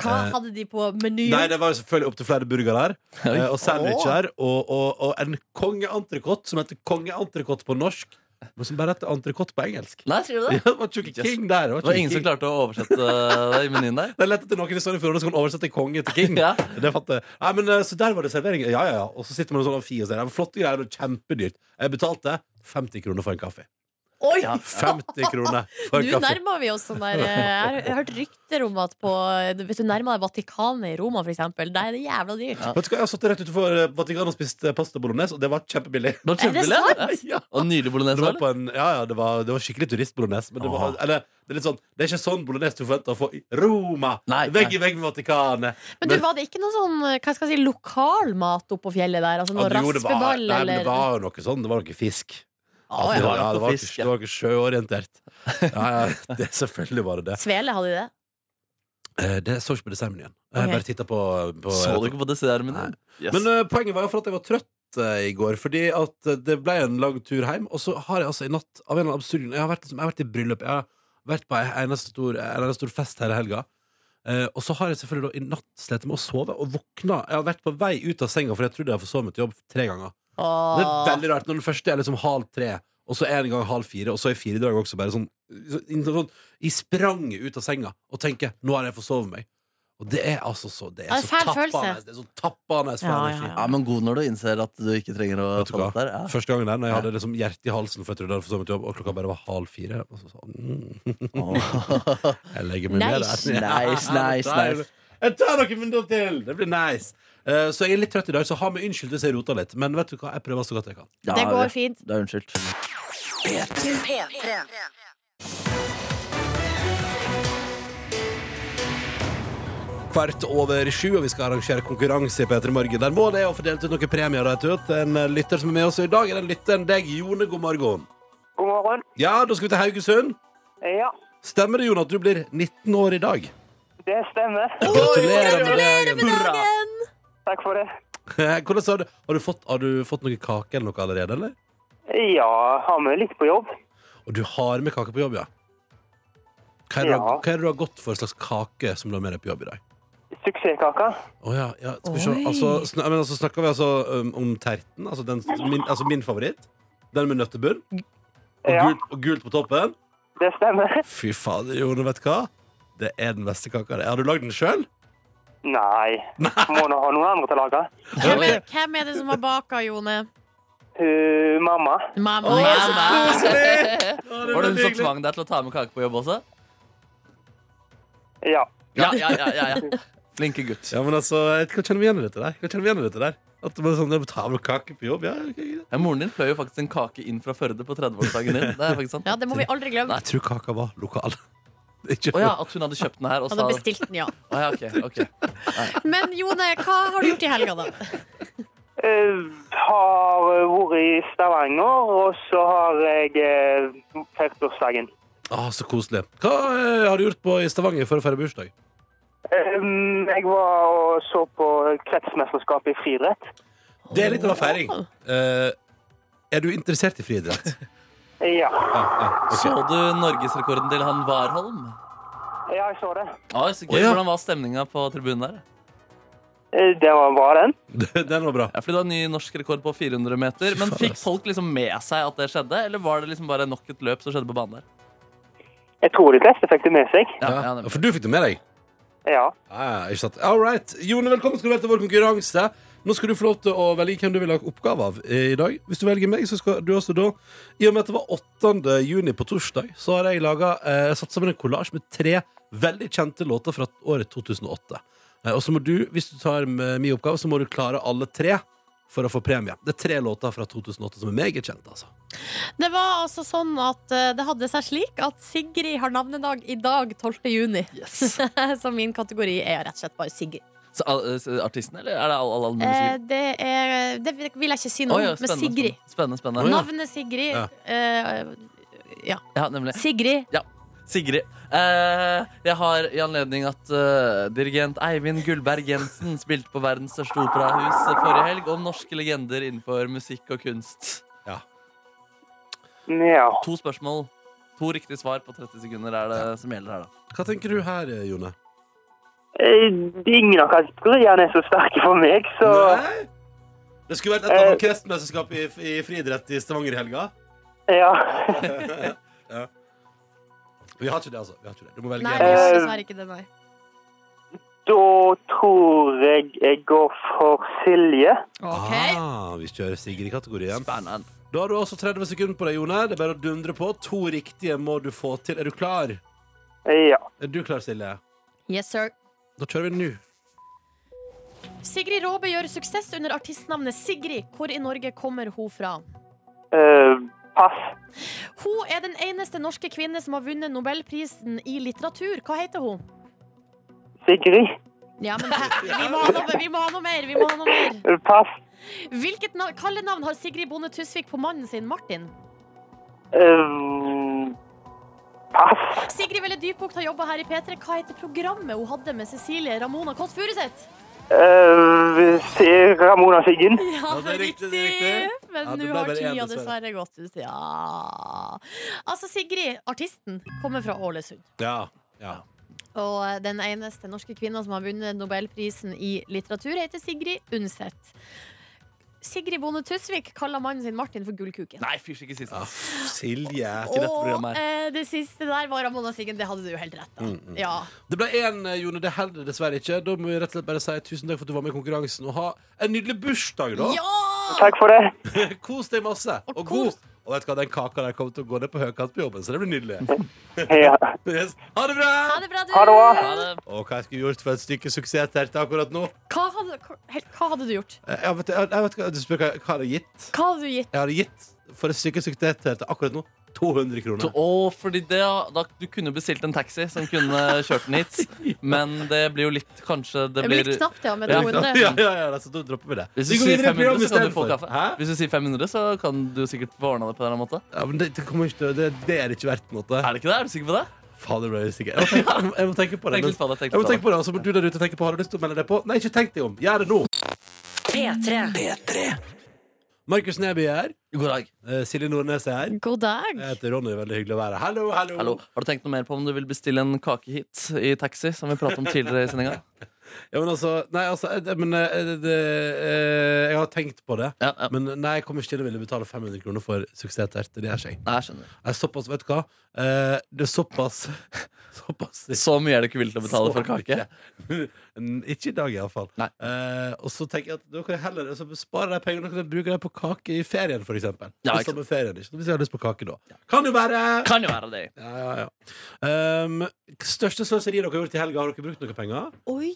Hva Eh, hadde de på menyen? Nei, det var jo selvfølgelig opp til flere burgere her. eh, Og sandwicher. Og, og, og en kongeentrecôte som heter kongeentrecôte på norsk. Men som bare heter entrecôte på engelsk. Nei, sier du Ja, det? det var Chucky Yes. King der. Det var ingen som klarte å oversette det i menyen der? Det er lett at noen i Sogn og Fjordane kan oversette konge til king. Ja. Det fatter jeg. Nei, men eh, Så der var det servering. Ja, ja, ja. Og så sitter man sånn amfi og ser. Det var flotte greier og kjempedyrt. Jeg betalte 50 kroner for en kaffe. Oi! 50 kroner for en Nå kaffe. nærmer vi oss sånn der eh, Jeg har- hørt rykter om at på, hvis du nærmer deg Vatikanet i Roma, for eksempel, der er det jævla dyrt. Vet du hva, Jeg har satt rett utenfor eh, Vatikanet og spist eh, pasta bolognese, og det var kjempebillig. Det var Er det sant? Ja. Og nydelig Det bolognese. var, på en, ja, ja, det var, det var skikkelig turistbolognese. Men det, var, eller, det, er litt sånn, det er ikke sånn bolognese du forventer å få i Roma. Nei, Vegg nei. i vegg med Vatikanet. Men du, var det ikke noe sånn hva skal jeg si, lokal mat oppå fjellet der? Altså noe Ja, det raspeball nei, men eller det var jo noe sånn. Det var noe fisk. Å, det var, ja, det var, ikke, ja. det var ikke sjøorientert. Ja, ja, det, selvfølgelig var det det. Svele, hadde de det? Eh, Det så ikke på dessertmenyen. Jeg Ok. bare titta på, på Så du ikke på dessertmenyen? Yes. Men eh, poenget var jo for at jeg var trøtt eh, i går, fordi at eh, det ble en lang tur hjem. Og så har jeg altså i natt av en eller annen absurd grunn- Jeg har vært, liksom, jeg har vært i bryllup. Jeg har vært på en eneste stor, en eneste stor fest hele helga. Eh, og så har jeg selvfølgelig da i natt slitt med å sove og våkna. Jeg har vært på vei ut av senga, for jeg trodde jeg hadde forsovet jobb tre ganger. Det er veldig rart når den første er liksom halv tre, og så en gang halv fire, og så er fire dager også bare sånn, sånn, sånn i spranget ut av senga og tenker nå har jeg forsovet meg. Og det er altså så Det Ja, er det er så tappende. Det er så tappende Ja, ja, ja. Ja, men god når du innser at du ikke trenger å falle der. Ja. Første gangen der, når jeg hadde liksom hjertet i halsen for jeg trodde jeg hadde forsovet jobb, og klokka bare var halv fire og så sånn, mm. Jeg legger meg med Nice. der. Nice, nice, nice. Jeg tar noen minutter til! Det blir nice. Eh, så jeg er litt trøtt i dag, så ha meg unnskyldt hvis jeg roter litt. Men vet du hva, jeg prøver så godt jeg kan. Ja, Det går fint. Det er unnskyldt. Kvart over sju, og vi skal arrangere konkurranse i P3 Morgen. Der må det å få delt ut noen premier. Vet du. En eh, lytter som er med oss i dag, er den lytteren deg, Jone. God morgen. God morgen. Ja, da skal vi til Haugesund. Ja, Stemmer det, Jon, at du blir 19 år i dag? Det stemmer. Gratulerer med dagen. Dagen! Takk for det. Hvordan har du, har, du fått, har du fått noe kake eller noe allerede, eller? Ja, har med litt på jobb? Og du har med kake på jobb, ja? Hva er, det, du har- Ja. hva er det du har gått for slags kake som du har med deg på jobb i dag? Suksesskaka. Å ja, ja, skal vi se. Oi. Altså, sn men altså, snakker vi altså um, om terten? Altså, den, min, altså min favoritt? Den med nøttebunn? Og, Ja. gult, og gult på toppen? Det stemmer. Fy fader, vet du hva? Det er den beste kaka. Har du lagd den sjøl? Nei, må nå ha noen andre til å lage. Hvem er, hvem er det som har baka, Jone? Uh, mamma. Mamma. Var det hun som tvang deg til å ta med kake på jobb også? Ja. Ja, ja, ja, ja, ja. Flinke gutt. Ja, men altså, jeg kan kjenne meg igjen i dette der. Jeg kan kjenne meg igjen i dette der. At det bare sånn, jeg med kake på jobb. Ja, ok, greit. Ja, moren din fløy jo faktisk en kake inn fra Førde på 30-årsdagen din. Det er faktisk sant. Ja, det må vi aldri glemme. Nei, jeg tror kaka var lokal. Ikke Å ja, at hun hadde kjøpt den her og Hadde sa bestilt den, ja. Å ja, ok, ok. Men Jone, hva har du gjort i helga, da? Uh, har vært i Stavanger, og så har jeg uh, feiret bursdagen. Ah, så koselig. Hva eh, har du gjort på i Stavanger for å feire bursdag? Um, jeg var og så på kretsmesterskapet i friidrett. Det er litt av en feiring. Eh, er du interessert i friidrett? Ja. Ja, ja, Okay. Så du norgesrekorden til han Warholm? ja, jeg så det. Ah, så gøy. Hvordan var stemninga på tribunen der? Eh, Det var bra, den. Den var bra. Ja, fordi det var ny norsk rekord på 400 meter. Men fikk folk liksom med seg at det skjedde, eller var det liksom bare nok et løp som skjedde på banen der? Jeg tror de fleste fikk det med seg. Ja, ja, for du fikk det med deg? Ja. Ja, ikke sant. All right. Jone, velkommen skal du være til vår konkurranse. Nå skal du få lov til å velge hvem du vil ha oppgave av eh, i dag. Hvis du velger meg, så skal du også da I og med at det var 8. juni på torsdag, så har jeg laga eh, satt sammen en kollasj med tre veldig kjente låter fra året 2008. Eh, og så må du, hvis du tar min oppgave, så må du klare alle tre for å få premie. Det er tre låter fra 2008 som er meget kjente, altså. Det var altså sånn at eh, det hadde seg slik at Sigrid har navnedag i dag, 12. juni. Yes. Så min kategori er rett og slett bare Sigrid. Så, artisten, eller er det all, all, all Eh, det, er, det vil jeg ikke si noe Å, ja, men Sigrid. Spennende, spennende. Oh, ja. Navnet Sigrid Ja. eh, Ja. Ja, nemlig. Sigrid. Sigrid. Eh, jeg har i anledning at uh, dirigent Eivind Gullberg Jensen spilte på verdens største operahus forrige helg om norske legender innenfor musikk og kunst. Ja. To spørsmål, to riktige svar på 30 sekunder er det som gjelder her, da. Hva tenker du her, eh, Jone? Eh, Ingen av kategoriene er så sterke for meg, så Nei? Det skulle vært et Eh. annet kretsmesterskap i, i friidrett i Stavanger i helga. ja. ja. Vi har ikke det, altså. Vi har ikke det. Du må velge Nei, Eh, er dessverre ikke det, nei. Da tror jeg jeg går for Silje. Ok. Ah, vi kjører Sigrid-kategorien. Spennende. Da har du også 30 sekunder på deg, Jone. Det er bare å dundre på. To riktige må du få til. Er du klar? Ja. Er du klar, Silje? Yes, sir. Da kjører vi nå. Sigrid Råbe gjør suksess under artistnavnet Sigrid. Hvor i Norge kommer hun fra? Eh, pass. Hun er den eneste norske kvinne som har vunnet Nobelprisen i litteratur. Hva heter hun? Sigrid. Ja, men hæ? vi, må ha noe, vi må ha noe mer! Vi må ha noe mer. Eh, Pass. Hvilket nav- kallenavn har Sigrid Bonde Tusvik på mannen sin, Martin? Eh, pass. Sigrid Velle Dybukt har jobba her i P3. Hva heter programmet hun hadde med Cecilie Ramona Kåss Furuseth? Uh, Ramona Siggen. Ja, det er riktig, det er riktig. Men Ja, nå har tida dessverre. dessverre gått ut. Ja Altså, Sigrid, artisten, kommer fra Ålesund. Ja, ja. Og eh, den eneste norske kvinna som har vunnet Nobelprisen i litteratur, heter Sigrid Undset. Sigrid Bonde Tusvik kaller mannen sin Martin for Gullkuken. Nei, fysj, ikke sist. Ah, Silje. Til dette Og programmet eh, det siste der var Ramona Siggen. Det hadde du jo helt rett Mm, mm. Ja. Det ble én, Jone. Det holder dessverre ikke. Da må vi rett og slett bare si tusen takk for at du var med i konkurransen. Og ha en nydelig bursdag, da. ja! Takk for det. Kos deg masse. Og Og, kos- god. Og vet du hva, den kaka der kommer til å gå ned på høykant på jobben, så det blir nydelig. Ja. Yes. Ha det bra! Ha det bra, du. Ha det. Ha det. Og hva jeg skulle gjort for et stykke suksess til akkurat nå? Hva hadde, hva, hva hadde du gjort? Eh, Jeg vet, jeg, jeg vet, du spør hva hva jeg hadde gitt? Hva hadde du gitt? Jeg hadde gitt for et stykke suksess til akkurat nå 200 Så, kroner. å, fordi det, da, Du kunne bestilt en taxi som kunne kjørt den hit, men det blir jo litt Kanskje det Det blir litt knapt, ja, med 200. Ja, ja, ja, da dropper vi det. Hvis du vi sier 500, så kan du få kaffe. Hæ? Hvis du sier 500, så kan du sikkert få ordna det på en eller annen måte. Ja, men det, det, kommer ikke til, det, det er ikke verdt, noe. Er det ikke det? Er du sikker på det? Fader, ble jeg usikker. Jeg må tenke, jeg må, tenke på det. Men- det. Jeg må tenke på det. det, og så må du der ute tenke på Har du lyst til å melde deg på? Nei, ikke tenk deg om. Gjør det nå. P3. P3. Markus Neby er her. God dag. Eh, Silje Nordnes er her. God dag. Jeg heter Ronny. Veldig hyggelig å være her. Hallo, hallo. Hallo. Har du tenkt noe mer på om du vil bestille en kake hit i taxi, som vi pratet om tidligere i sendinga? Ja, men altså, nei, altså eh, det- men, eh, det, eh, Jeg har tenkt på det. Ja, ja. Men nei, jeg kommer ikke til å ville betale 500 kroner for suksessterte. Det er ikke jeg. Nei, jeg skjønner. Jeg er såpass, vet du hva? Eh, det er såpass Såpass Så mye er du ikke villig til å betale for kake? Ikke i dag, iallfall. Nei. Eh, og så tenker jeg at da kan jeg heller altså, spare de pengene og bruke dem på kake i ferien, eksempel. Ja, I ikke sommerferien, ikke? Hvis jeg har lyst på kake da. Kan jo være! Kan jo være det. Ja, ja, ja. Um, største sløseriet dere har gjort i helga, har dere brukt noe penger? Oi.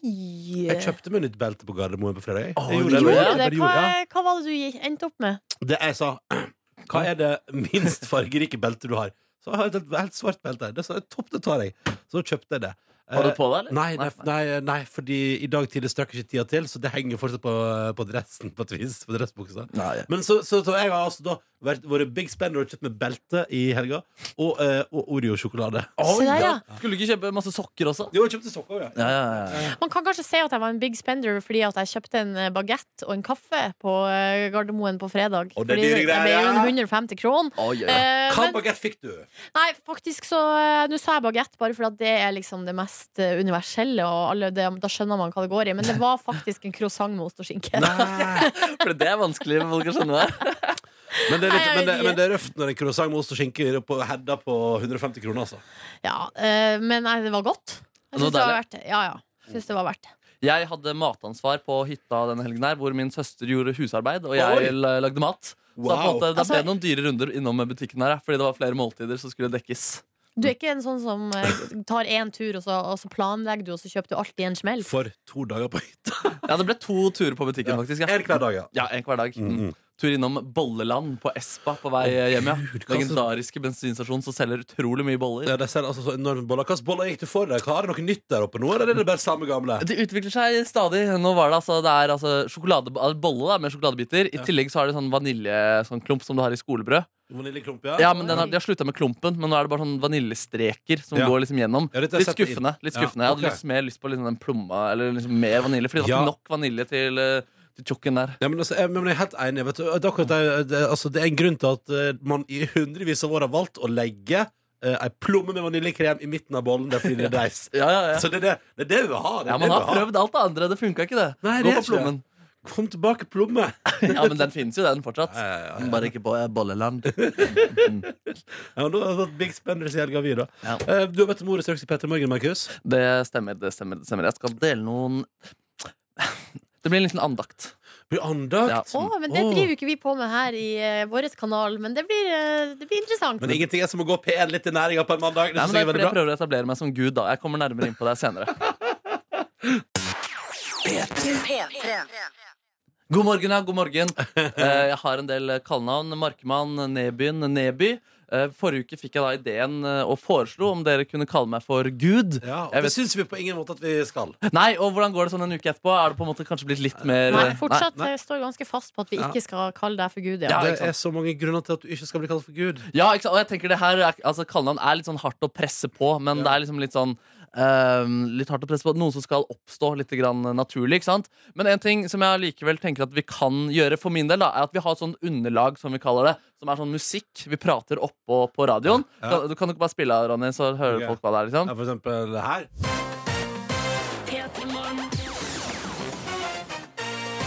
Jeg kjøpte meg nytt belte på Gardermoen på fredag. Oh, gjorde Jeg det, det? Hva, hva var det du endte opp med? Det jeg sa Hva er det minst fargerike beltet du har? Så jeg har et helt, helt svart belte. Det sa jeg, topp, det tar jeg. Så kjøpte jeg det. Har du Eh, på deg, eller? Nei, nei, nei, nei, fordi i dag tidlig strakk ikke tida til, så det henger fortsatt på, på dressen. På et vis, på dressbuksa. Nei. Men så, så, så jeg har altså da vært, vært big spender og kjøpt med belte i helga. Og, eh, og Oreo-sjokolade. Se der, ja. Skulle du ikke kjøpe masse sokker også? Jo, jeg kjøpte sokker, ja. Ja, ja, ja. Man kan kanskje se at jeg var en big spender fordi at jeg kjøpte en bagett og en kaffe på eh, Gardermoen på fredag. Og det er Fordi dyre det ble jo en greier. 150 kron. Oi, oi, oi. Eh, Hva men, bagett fikk du? nei, faktisk så eh, Nå sa jeg bagett bare fordi at det er liksom det mest eh, universelle, og alle, det, da skjønner man hva det går i. Men det var faktisk en croissant med ost og skinke. Nei. For det er vanskelig for folk å skjønne. Men det er, litt, Nei, jeg men det, ikke. men det er røft når en croissant med ost og skinke er på hedda på 150 kroner, altså. Ja, eh, men nei, det var godt. Jeg Noe syns det var deilig. verdt det. Ja, ja. Synes det var verdt det. Jeg hadde matansvar på hytta denne helgen her, hvor min søster gjorde husarbeid, og Oi. jeg la- lagde mat. Så da, på en måte, da Altså- ble det noen dyre runder innom butikken her, ja, fordi det var flere måltider som skulle dekkes. Du er ikke en sånn som eh, tar én tur, og så, og så planlegger du, og så kjøper du alt i en smell. For to dager på hytta. Ja, det ble to turer på butikken, Ja. faktisk. Ja. En hver dag, ja. Ja, en hver dag. Mm, mm. Tur innom Bolleland på Espa på vei hjem. ja Legendariske bensinstasjon som selger utrolig mye boller. Ja, de selger altså så enorme boller. Hvilke boller gikk du for deg? Har det noe nytt der oppe nå, eller er det bare samme gamle? Det utvikler seg stadig. Nå var Det altså, det er altså sjokolade, bolle da, med sjokoladebiter. I tillegg så har de sånn vaniljeklump sånn som du har i skolebrød. Vaniljeklump, ja? Ja, men den har, De har slutta med klumpen, men nå er det bare sånn vaniljestreker som Ja. går liksom gjennom. Ja, litt skuffende. Litt skuffende. Ja, skuffende Jeg hadde lyst, mer lyst på liksom den plomma Eller liksom mer vanilje, Fordi det var ikke nok vanilje til, eh, til tjukken der. Ja, men, altså, jeg, men jeg er helt enig. Vet du, det, akkurat det, det, altså, det er en grunn til at eh, man i hundrevis av år har valgt å legge uh, ei plomme med vaniljekrem i midten av bollen. Det er fordi det er deis. Ja, ja, ja. Så det er det, det, er det vi vil ha. Det er ja det Man vi har vil ha. prøvd alt det andre. Det funka ikke, det. Nei, Gå det er for ikke plommen. Kom tilbake, plomme! Ja, men den finnes jo, den fortsatt. Ja, ja, ja, ja. Bare ikke på eh, Bolleland. Ja, da har vi fått Big Spenders i helga, vi, da. Ja. Eh, du har bedt om ordet straks i Petter Morgen, Markus. Det stemmer, det stemmer. det stemmer Jeg skal dele noen Det blir en liten andakt. Blir andakt. Å, men det driver jo ikke vi på med her i uh, vår kanal, men det blir, uh, det blir interessant. Men ingenting er som å gå P1 litt i næringa på en mandag. Det Nei, men det er fordi jeg prøver å etablere meg som gud. da Jeg kommer nærmere inn på det senere. God morgen, ja. God morgen. Uh, jeg har en del kallenavn. Markmann, Nebyen, Neby. Eh, Forrige uke fikk jeg da ideen eh, og foreslo om dere kunne kalle meg for Gud. Ja, og det syns vi på ingen måte at vi skal. Nei, og hvordan går det sånn en uke etterpå? Er det på en måte kanskje blitt litt mer Nei, eh, fortsatt nei. jeg står ganske fast på at vi ikke skal kalle deg for Gud. Ja, Ja. det er så mange grunner til at du ikke skal bli kalt for Gud. Ja, ikke sant? og jeg tenker det her er, altså, Kallenavn er litt sånn hardt å presse på, men det er liksom litt sånn Litt hardt å presse på Noe som skal oppstå litt grann naturlig. ikke sant? Men en ting som jeg likevel tenker at vi kan gjøre for min del, da, er at vi har et sånn underlag, som vi kaller det, som er sånn musikk vi prater oppå på radioen. Ja. Kan- Du kan jo ikke bare spille av, Ronny, så hører okay. folk hva det er. liksom Ja, for eksempel her.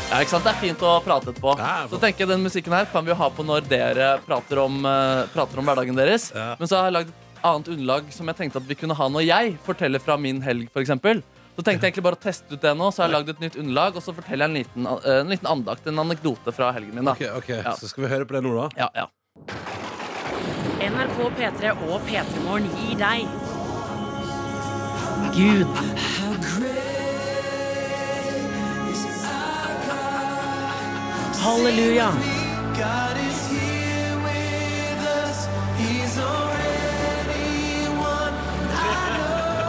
Ja, ikke sant? Det er fint å prate etterpå. Ja, så tenker jeg Den musikken her kan vi ha på når dere prater om, uh, prater om hverdagen deres. Ja. Men så har jeg lagd et annet underlag som jeg tenkte at vi kunne ha når jeg forteller fra min helg. Eksempel. så tenkte jeg egentlig bare å teste ut det nå, så har jeg lagd et nytt underlag. Og så forteller jeg en liten, eh, en liten andakt, en anekdote fra helgen min. da Ok, ok, Ja. Så skal vi høre på det nå, da. Ja, ja. NRK P3 og P3 Morgen gir deg Gud. Halleluja.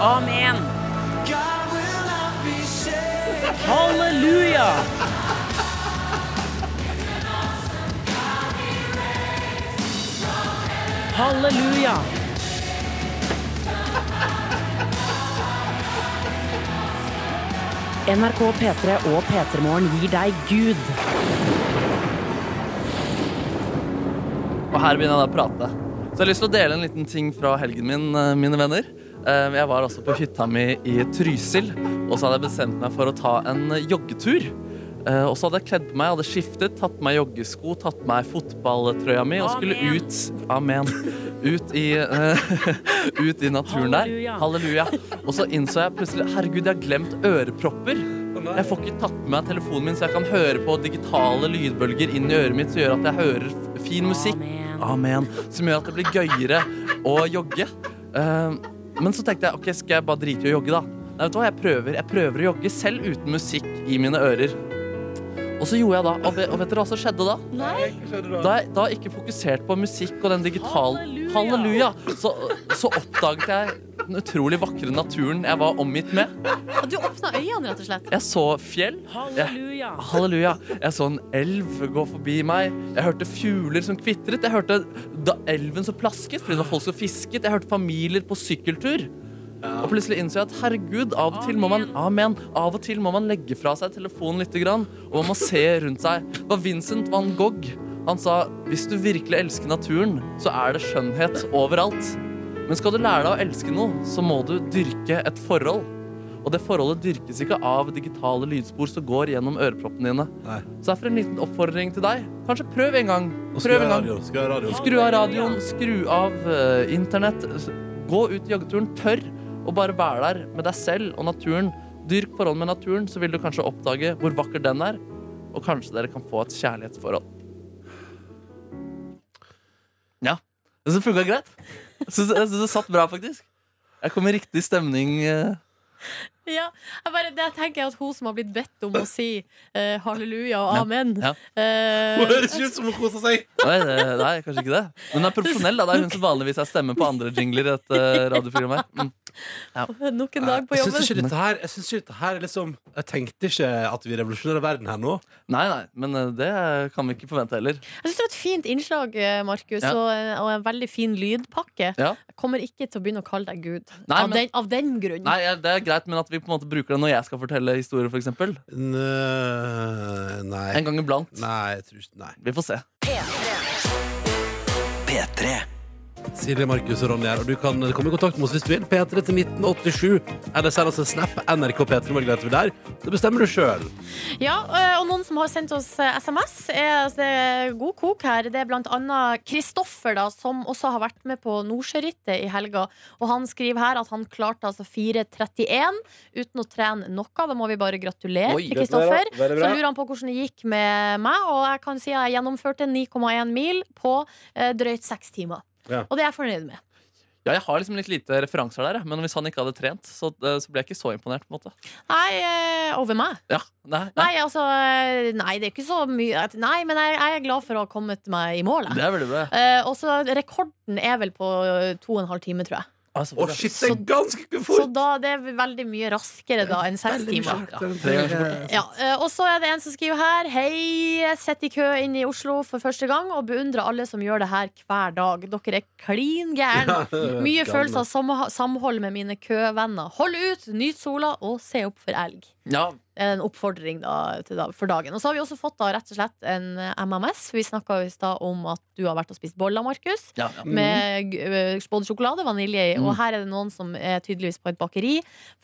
Amen. Halleluja. Halleluja. NRK P3 og P3 Morgen gir deg Gud. Og her begynner jeg da å prate. Så jeg har lyst til å dele en liten ting fra helgen min, eh, mine venner. Eh, Jeg var altså på hytta mi i Trysil, og så hadde jeg bestemt meg for å ta en joggetur. Eh, Og så hadde jeg kledd på meg, hadde skiftet, tatt på meg joggesko, tatt på meg fotballtrøya mi og skulle ut Amen. Ut i, uh, ut i naturen der. Halleluja. Og så innså jeg plutselig Herregud, jeg har glemt ørepropper. Jeg får ikke tatt med meg telefonen min, så jeg kan høre på digitale lydbølger inn i øret mitt som gjør at jeg hører fin musikk. Amen. Som gjør at det blir gøyere å jogge. Eh, men så tenkte jeg ok, skal jeg bare drite i å jogge, da? Nei, vet du hva, jeg prøver, jeg prøver å jogge selv uten musikk i mine ører. Og så gjorde jeg da, og vet, og vet dere hva som skjedde da? Nei. Da jeg da ikke fokuserte på musikk og den digital Halleluja. Halleluja! Så, så oppdaget jeg den utrolig vakre naturen jeg var omgitt med. Du åpna øynene, rett og slett. Jeg så fjell. Halleluja. Halleluja. Jeg så en elv gå forbi meg. Jeg hørte fugler som kvitret. Jeg hørte da elven som plasket fordi det var folk som fisket. Jeg hørte familier på sykkeltur. Og plutselig innså jeg at herregud, av og til må man Amen. Av og til må man legge fra seg telefonen litt, grann, og man må se rundt seg. Det var Vincent van Gogh. Han sa hvis du virkelig elsker naturen, så er det skjønnhet overalt. Men skal du lære deg å elske noe, så må du dyrke et forhold. Og det forholdet dyrkes ikke av digitale lydspor som går gjennom øreproppene dine. Nei. Så derfor en liten oppfordring til deg. Kanskje prøv en gang. Skru Prøv en gang. radioen. Skru av radioen. Skru av radioen, skru av eh, internett. Gå ut i joggeturen. Tørr å bare være der med deg selv og naturen. Dyrk forholdet med naturen, så vil du kanskje oppdage hvor vakker den er. Og kanskje dere kan få et kjærlighetsforhold. Ja. Det funka greit. Jeg syns det satt bra, faktisk. Jeg kom i riktig stemning. Eh. Ja, jeg bare, det tenker jeg at hun som har blitt bedt om å si eh, halleluja og amen Ja. eh, Hun høres ikke ut som hun koser seg. Nei, det, nei, kanskje ikke det. Men hun er profesjonell. da Det er hun som vanligvis er stemme på andre jingler i dette radioprogrammet. her. Mm. Nok en dag på Jeg syns jobben. ikke dette her Jeg synes ikke dette her er liksom Jeg tenkte ikke at vi revolusjonerer verden her nå. Nei, nei, men eh, det kan vi ikke forvente heller. Jeg synes det var et fint innslag, eh, Markus, Ja. og, og en veldig fin lydpakke. Ja. Jeg kommer ikke til å begynne å kalle deg Gud. Nei, av, men- den, av den grunn. Nei, ja, Det er greit, men at vi på en måte bruker det når jeg skal fortelle historier, f.eks. Nø- Nei. En gang iblant. Nei, jeg tror ikke Nei. Vi får se. Silje, Markus og Ronny her, og du kan komme i kontakt med oss hvis du vil. P3 til 1987. Eller send oss en snap. NRK P3 Morgen heter vi der. Det bestemmer du sjøl. Ja, eh, og noen som har sendt oss eh, SMS, er, altså, det er god kok her. Det er blant annet Kristoffer, da, som også har vært med på Nordsjørittet i helga. Og han skriver her at han klarte altså 4.31 uten å trene noe. Da må vi bare gratulere Oi, til Kristoffer. Så lurer han på hvordan det gikk med meg, og jeg kan si at jeg gjennomførte 9,1 mil på eh, drøyt seks timer. Ja. Og det er jeg fornøyd med. Ja, jeg har liksom litt lite referanser der, men hvis han ikke hadde trent, så, eh, så ble jeg ikke så imponert. på en måte Nei, eh, over meg. Ja, nei, nei. Nei, altså eh, Nei, det er ikke så mye Nei, men jeg, jeg er glad for å ha kommet meg i mål. er. Eh, og så rekorden er vel på to og en halv time, tror jeg. Altså, og shit, det er ganske fort! Så da det er veldig mye raskere da enn seks timer. Ja, eh, og så er det en som skriver her Hei, jeg sitter i kø inn i Oslo for første gang Og beundrer alle som gjør det her hver dag Dere er klin gærne. Mye følelser av samhold med mine køvenner Hold ut, nyt sola og se opp for elg Ja, En oppfordring da, til da, for dagen Og så har vi også fått da rett og slett en MMS. MMS Vi snakket i stad om at du har vært og spist boller, Markus ja, ja. med uh, både sjokolade og vanilje i. Mm. Og her er det noen som er tydeligvis på et bakeri.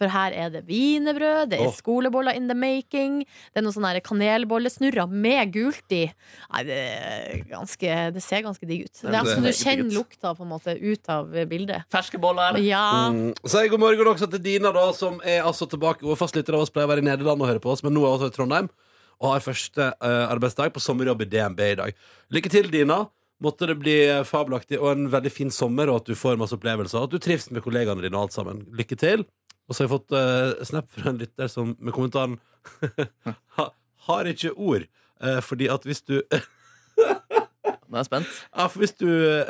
For her er det wienerbrød, det er oh. skoleboller in the making. Det er noen sånne kanelbollesnurrer med gult i. Nei, det, er ganske, det ser ganske digg ut. Det er det altså Du kjenner lukta på en måte ut av bildet. Ferske boller. Ja. Mm. Så god morgen også til Dina, da, som er altså tilbake. Hun er fastlytter av oss, pleier å være i Nederland og høre på oss, men nå er hun i Trondheim. Og har første uh, arbeidsdag på sommerjobb i DNB i dag. Lykke til, Dina. Måtte det bli fabelaktig og en veldig fin sommer, og at du får masse opplevelser. Og at du trives med kollegaene dine og alt sammen. Lykke til. Og så har jeg fått uh, snap fra en lytter som, med kommentaren ha, Har ikke ord. Uh, fordi at hvis du Nå er jeg spent. Ja, hvis du,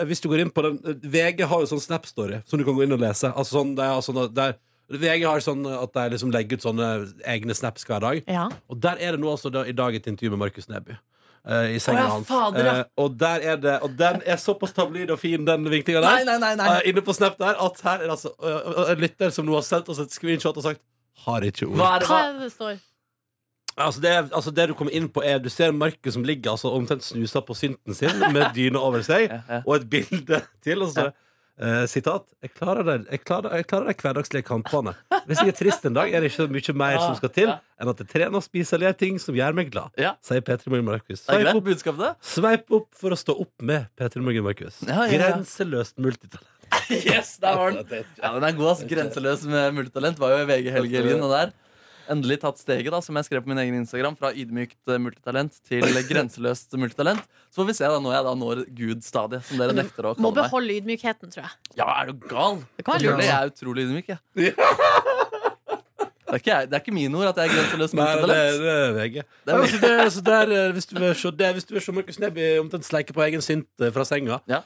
hvis du går inn på den VG har jo sånn Snap-story som du kan gå inn og lese. Altså sånn, det er sånn at der, VG har sånn at de liksom legger ut sånne egne snaps hver dag. ja. Og der er det nå altså da, i dag et intervju med Markus Neby. Uh, I senga hans. Uh. Og der er det Og den er såpass tabloid og fin, den vinklinga der. nei, nei. nei. uh, inne på Snap der at her er det altså en lytter som nå har sendt oss et screenshot og sagt har ikke ord. Hva er det, Hva hva? er det står? Altså det, altså det du kommer inn på er Du ser Markus som ligger altså omtrent snusa på synten sin med dyna over seg, Ja, ja. og et bilde til. Og så står det eh, sitat jeg klarer, jeg, klarer, jeg klarer de hverdagslige kampene. Hvis jeg er trist en dag, er det ikke så mye mer som skal til enn at jeg trener og spiser eller gjør ting som gjør meg glad. Ja. Sier P3 Morgen Markus. Sveip opp, sveip opp for å stå opp med P3 Morgen Markus. Ja, ja, ja. Grenseløst multitalent. Yes, der var den. Ja, den er god, ass. Grenseløs med multitalent. Var jo i VG helgen og der. Endelig tatt steget, da, som jeg skrev på min egen Instagram. Fra ydmykt eh, multitalent til grenseløst multitalent. Så får vi se da når jeg da når Gud-stadiet, som dere nekter å kalle meg. Må beholde ydmykheten, tror jeg. Ja, er du gal? Det kan lurt. jeg er utrolig ydmyk, jeg. Det er, ikke det er ikke mine ord at jeg er grenseløs Nei, det, multitalent. det er VG. Det altså, det, altså, der, hvis, du vil se det, hvis du vil se Markus Neby omtrent sleike på egen synt eh, fra senga Ja.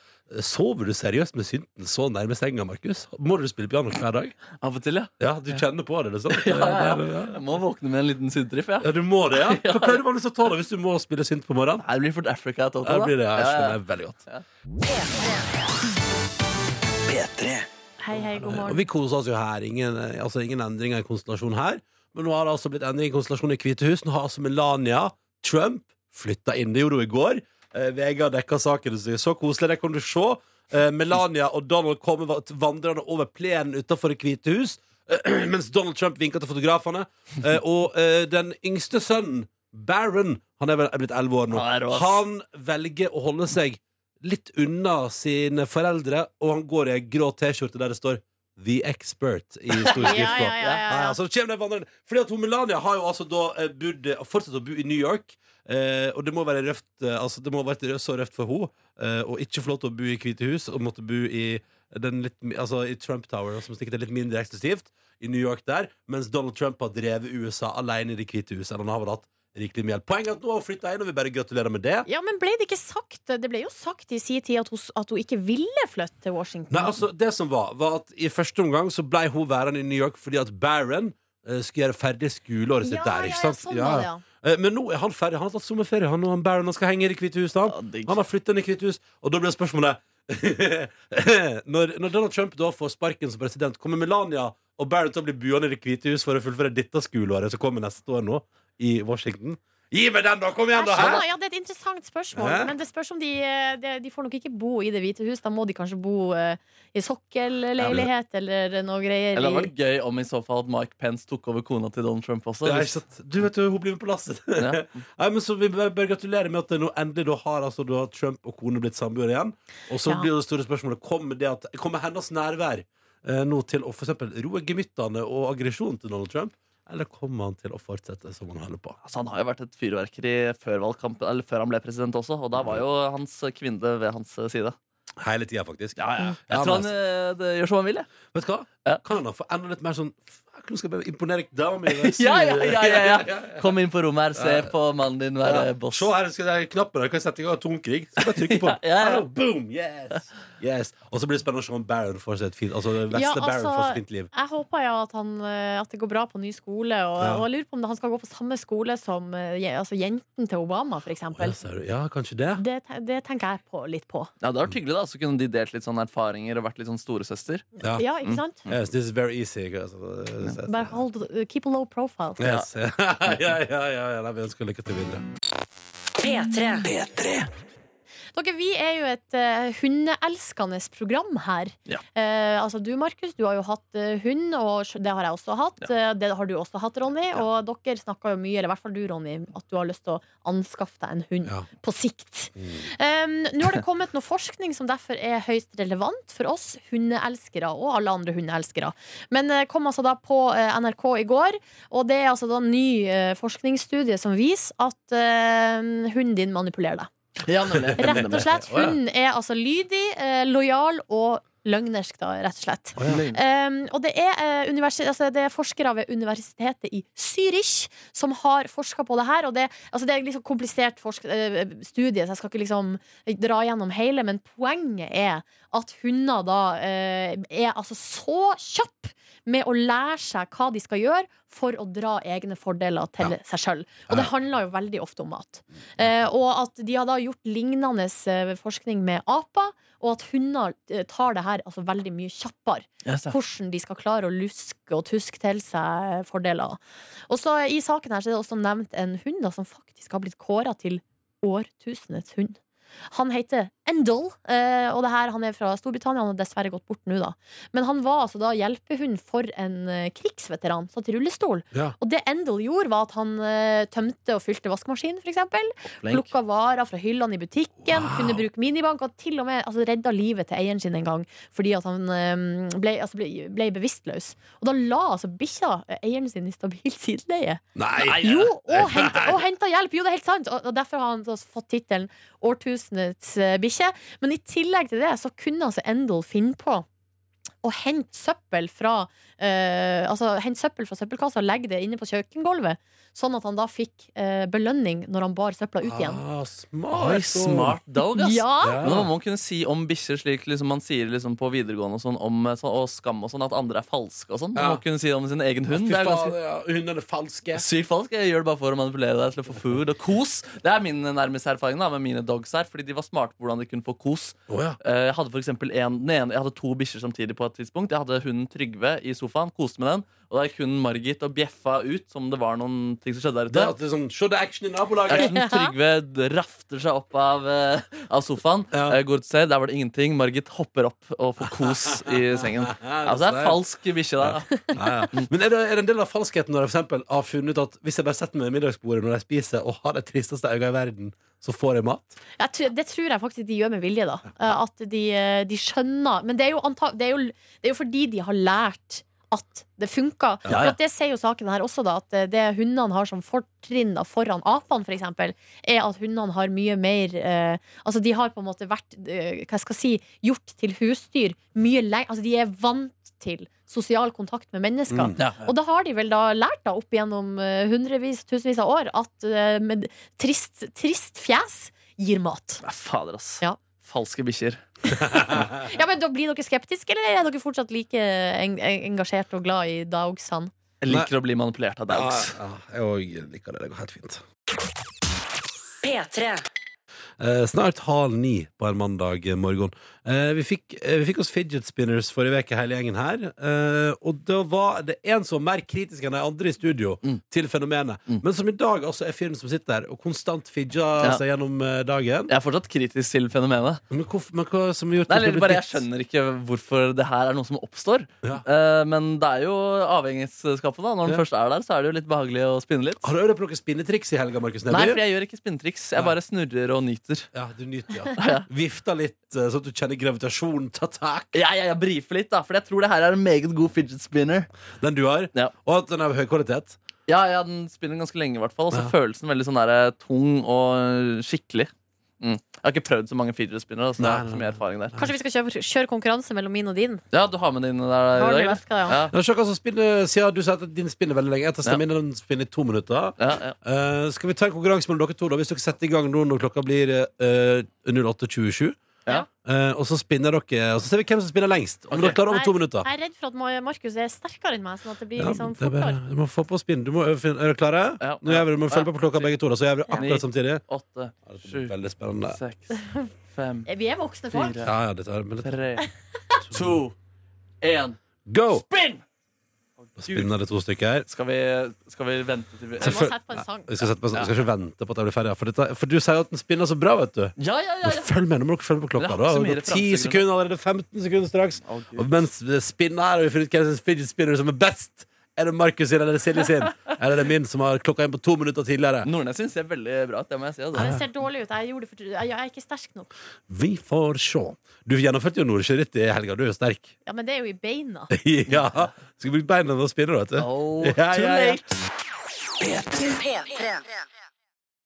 Sover du seriøst med synten så nærme senga, Markus? Må du spille piano hver dag? Av og til, ja. Ja, du kjenner på det, liksom? Ja, ja, ja. ja. Jeg må våkne med en liten syntriff, ja. Ja, du må det, ja? Hva pleier du vanligvis å ta da hvis du må spille synt på morgenen? Det blir Fort Africa. jeg tar Ja, da. det blir det, jeg Ja, ja, skjønner veldig godt. Hei, hei, god Og vi koser oss jo her. Ingen, eh, altså, ingen endringer i konstellasjonen her. Men nå har det altså blitt endring i konstellasjonen i Hvite hus. Nå har altså Melania Trump flytta inn. Det gjorde hun i går. Eh, VG har dekka saken. Så så koselig, det kan du se. Eh, Melania og Donald kommer vandrende over plenen utenfor Det hvite hus, eh, mens Donald Trump vinker til fotografene. Eh, og eh, den yngste sønnen, Baron, han er vel er blitt elleve år nå, han velger å holde seg litt unna sine foreldre, og han går i ei grå T-skjorte der det står The Expert i stor skrift. Ja, på. ja, ja, ja, ja. Ja, så det. Fordi at hun Melania har jo altså da eh, bodd fortsatt å bo i New York. Eh, og det må være røft eh, Altså det må ha vært så røft for henne eh, å ikke få lov til å bo i Hvite hus og måtte bo i den litt, altså i Trump Tower, som sikkert er litt mindre eksklusivt, i New York der, mens Donald Trump har drevet USA alene i Det hvite huset. Han har vel hatt rikelig med hjelp. Poenget er at nå har hun flytta inn, og vi bare gratulerer med det. Ja, men ble det ikke sagt Det ble jo sagt i sin tid at hun, at hun ikke ville flytte til Washington. Nei, altså Det som var, var at i første omgang så ble hun værende i New York fordi at Barron eh, skulle gjøre ferdig skoleåret sitt ja, der. ja, sant? ja, sånn Ja, var det, ja. Eh, Men nå er han ferdig. Han har tatt sommerferie. Han og han Barron han skal henge i Det hvite hus. da. Ja, digg. Han har flytta inn i Hvite hus, og da blir spørsmålet når, når Donald Trump da får sparken som president, kommer Melania og Barron til å bli buende i Det hvite hus for å fullføre dette skoleåret som kommer neste år nå, i Washington? Gi meg den, da! Kom igjen, da! Hæ? ja, Det er et interessant spørsmål. Hæ? Men det spørs om de, eh, de De får nok ikke bo i Det hvite hus. Da må de kanskje bo uh, i sokkelleilighet eller noe greier. Eller det hadde vært gøy om i så fall at Mike Pence tok over kona til Donald Trump også. Ja, ikke sant? Du vet jo, hun blir med på lasset. Ja. Nei, men så Vi bør, bør gratulere med at det nå endelig da har altså, da Trump og kone blitt samboere igjen. Og så Ja. blir det store spørsmålet Kommer, det at, kommer hennes nærvær eh, nå til å for eksempel roe gemyttene og aggresjon til Donald Trump? Eller kommer han til å fortsette som han holder på? Altså, han har jo vært et fyrverkeri før, eller før han ble president også, og da var jo hans kvinne ved hans side. Hele tida, faktisk. Ja, ja. Jeg tror han eh, det gjør som han vil, jeg. Vet du hva? Kan han da få enda litt mer sånn nå skal jeg bare imponere dama mi. Ja, ja, ja, ja, ja. Kom inn på rommet her, se på mannen din være boss. Se her, skal jeg knappen der, kan jeg sette i gang atomkrig. Så bare trykke på den. Ja, ja, ja. Ah, Boom! Yes! yes. Og så blir det spennende å se om Baron får seg et fint Altså Veste Ja, Baron altså, får seg et fint liv. Jeg håper jo at, han, eh, at det går bra på ny skole, og, Ja. og jeg lurer på om han skal gå på samme skole som eh, altså, jenten til Obama, for Ja, eksempel. ser ja, kanskje det. Det, det tenker jeg på, litt på. Ja, Det hadde vært hyggelig, da. Så kunne de delt litt sånne erfaringer og vært litt sånn storesøster. Ja. Ja, ikke sant? Yes, this is very easy. Altså, Bare hold, keep a low profile. Yes. ja, ja, ja, ja. Vi ønsker lykke til videre. P3. Dere, vi er jo et uh, hundeelskende program her. Ja. Uh, altså Du, Markus, du har jo hatt uh, hund, og det har jeg også hatt. Eh, det har du også hatt, Ronny. Og dere snakka jo mye, eller i hvert fall du, Ronny, at du har lyst til å anskaffe deg en hund Ja. på sikt. Um, nå har det kommet noe forskning som derfor er høyst relevant for oss hundeelskere og alle andre hundeelskere. Men det kom altså da på NRK i går, og det er altså da ny eh, forskningsstudie som viser at hunden din manipulerer deg. Ja, nemlig. Rett og slett. Hun er altså lydig, eh, lojal og løgnersk, da, rett og slett. Oh, ja. Um, og det er, uh, altså det er forskere ved universitetet i Zürich som har forska på det her. Og det, altså det er liksom komplisert forsk eh, studie, så jeg skal ikke liksom dra gjennom hele, men poenget er at hunder da uh, er altså så kjappe med å lære seg hva de skal gjøre for å dra egne fordeler til seg sjøl. Og det handler jo veldig ofte om mat. Eh, og at de har da gjort lignende eh, forskning med aper, og at hunder eh, tar det her altså veldig mye kjappere hvordan de skal klare å luske og tuske til seg fordeler. Og så I saken her så er det også nevnt en hund da, som faktisk har blitt kåra til årtusenets hund. Han heter Endel, eh, og det her, han er fra Storbritannia. Han har dessverre gått bort nå, da. Men han var altså da hjelpehund for en eh, krigsveteran, satt i rullestol. Ja. Og det Endel gjorde, var at han eh, tømte og fylte vaskemaskinen, for eksempel. Plukka varer fra hyllene i butikken, kunne bruke minibank, og til og med altså, redda livet til eieren sin en gang fordi at han eh, ble, altså, ble, ble bevisstløs. Og da la altså bikkja eh, eieren sin i stabilt sideleie. Nei! Jo, og henta, og henta hjelp! Jo, det er helt sant! Og, og derfor har han så fått tittelen Årtusenets eh, bikkje. Men i tillegg til det så kunne altså Endel finne på å hente søppel fra eh, Altså hente søppel fra søppelkassa og legge det inne på kjøkkengulvet. Sånn at han da fikk eh, belønning når han bar søpla ut igjen. Ah, smart. Oi, smart dog, ass. Ja! Ja. Men man må kunne si om bikkjer slik liksom man sier liksom på videregående og, sånn, om, eh, så, og skam og sånn, at andre er falske og sånn. Man må kunne si det om sin egen hund. Det er ja, hundene er falske. sykt falsk. Jeg gjør det bare for å manipulere deg til å få food og kos. Det er min nærmeste erfaring da, med mine dogs her, fordi de var smarte på hvordan de kunne få kos. Oh, ja. Eh, Jeg hadde for en, den ene, jeg hadde to bikkjer samtidig på et tidspunkt. Jeg hadde hunden Trygve i sofaen, koste med den. Og det er kun Margit og bjeffa ut som det var noen ting som skjedde der er ute. det er sånn, Se det er action i nabolaget! Action Trygve rafter seg opp av, eh, av sofaen. Ja. Eh, går ut og ser, Der var det ingenting. Margit hopper opp og får kos i sengen. Altså det er falsk bikkje der. da. Ja, ja. Men er det, er det en del av falskheten når jeg for eksempel har funnet ut at hvis jeg bare setter meg ved middagsbordet når jeg spiser og har de tristeste øynene i verden, så får jeg mat? Jeg tror, det tror jeg faktisk de gjør med vilje, da. Eh, At de, eh, de skjønner Men det er, jo anta, det, er jo, det er jo fordi de har lært at det funka. Ja, ja. For Det sier jo saken her også, da. At eh, det hundene har som fortrinn foran apene, for eksempel, er at hundene har mye mer eh, Altså, de har på en måte vært, eh, hva jeg si, gjort til husdyr mye lenger Altså, de er vant til sosial kontakt med mennesker. Ja. Og da har de vel da lært da opp gjennom eh, hundrevis, tusenvis av år at eh, med trist, trist fjes gir mat. Nei, Fader, ass. Ja. Falske bikkjer. Ja, men da Blir dere skeptiske, eller er dere fortsatt like en en- engasjert og glad i dogsene? Jeg liker å bli manipulert av Ja, dogs. ja, jeg liker det. Det går helt fint. P3. Eh, snart halv ni på en mandag morgen. Eh, vi, fikk, eh, vi fikk oss fidget spinners forrige uke, hele gjengen her. Eh, og da var det en som var mer kritisk enn de andre i studio Mm. til fenomenet. Mm. Men som i dag altså er fyren som sitter der og konstant fidger Ja. seg gjennom eh, dagen. Jeg er fortsatt kritisk til fenomenet. Men, hvorfor, men hva som har gjort Nei, at det eller bare Jeg skjønner ikke hvorfor det her er noe som oppstår. Ja. Eh, men det er jo avhengighetsskapet. da Når den Ja. først er der, så er det jo litt behagelig å spinne litt. Har du øvd på noen spinnetriks i helga, Markus Neby? Nei, for jeg gjør ikke spinnetriks. Jeg bare snurrer og nyter. Ja, du nyter, ja. Vifta litt, eh, sånn at du kjenner gravitasjonen ta tak. Ja, ja, jeg brifer litt, da, for jeg tror det her er en meget god fidget spinner. Den du har. Ja. Og at den er av høy kvalitet. Ja, ja, Den spinner ganske lenge, i hvert fall. Og så Ja. følelsen veldig sånn der, tung og skikkelig. Jeg har ikke prøvd så mange fidget spinnere, så jeg har Nei, ikke så nei, mye erfaring der. Kanskje vi skal kjøre, kjøre konkurranse mellom min og din? Ja, du har med dine der i dag? veska, ja. Ja, Ja, altså, spinner, Siden du sa at din spinner veldig lenge. Jeg testa Ja. min, den spinner i to minutter. ja, ja. Eh, skal vi ta en konkurranse mellom dere to? da Hvis dere setter i gang nå når klokka blir uh, 08.27. Ja. Eh, og så spinner dere Og så ser vi hvem som spinner lengst. Om dere klarer over to minutter. Jeg er redd for at Markus er sterkere enn meg, sånn at det blir Ja, liksom det er bare, du må få på spinn. Du må øve. Er dere klare? Ja. Nå gjør vi, det. må følge Ja. på på klokka begge to, da, så gjør vi det akkurat samtidig. Åtte, Ja, dette blir sju, veldig spennende. seks, fem, Vi er voksne folk. fire, Ja, ja, dette er, men dette, tre, to, én. Go! Spinn! Da spinner det to stykker her. Skal vi, skal vi vente til vi Vi må sette på en sang. Vi skal, sette på, vi skal ikke vente på at jeg blir ferdig. For, dette, for du sier jo at den spinner så bra, vet du. Ja, ja, ja. Ja. Følg med, nå må dere følge på klokka. Da. Det Da. 10 sekunder allerede, 15 sekunder straks. Oh, Og mens det spinner her, og vi finner ut hvem som fidget spinner som er best. Er det Markus sin eller Silje sin? Eller er det min som har klokka inn på to minutter tidligere? Nordnes jeg ser veldig bra ut, det må jeg si. Ja, Altså. det ser dårlig ut. Jeg, for, jeg, er ikke sterk nok. Vi får se. Du gjennomførte jo Nordsjøritt i helga. Du er jo sterk. Ja, Men det er jo i beina. ja. Skal bruke beina til å spinne, vet du. Oh, Ja, ja, ja.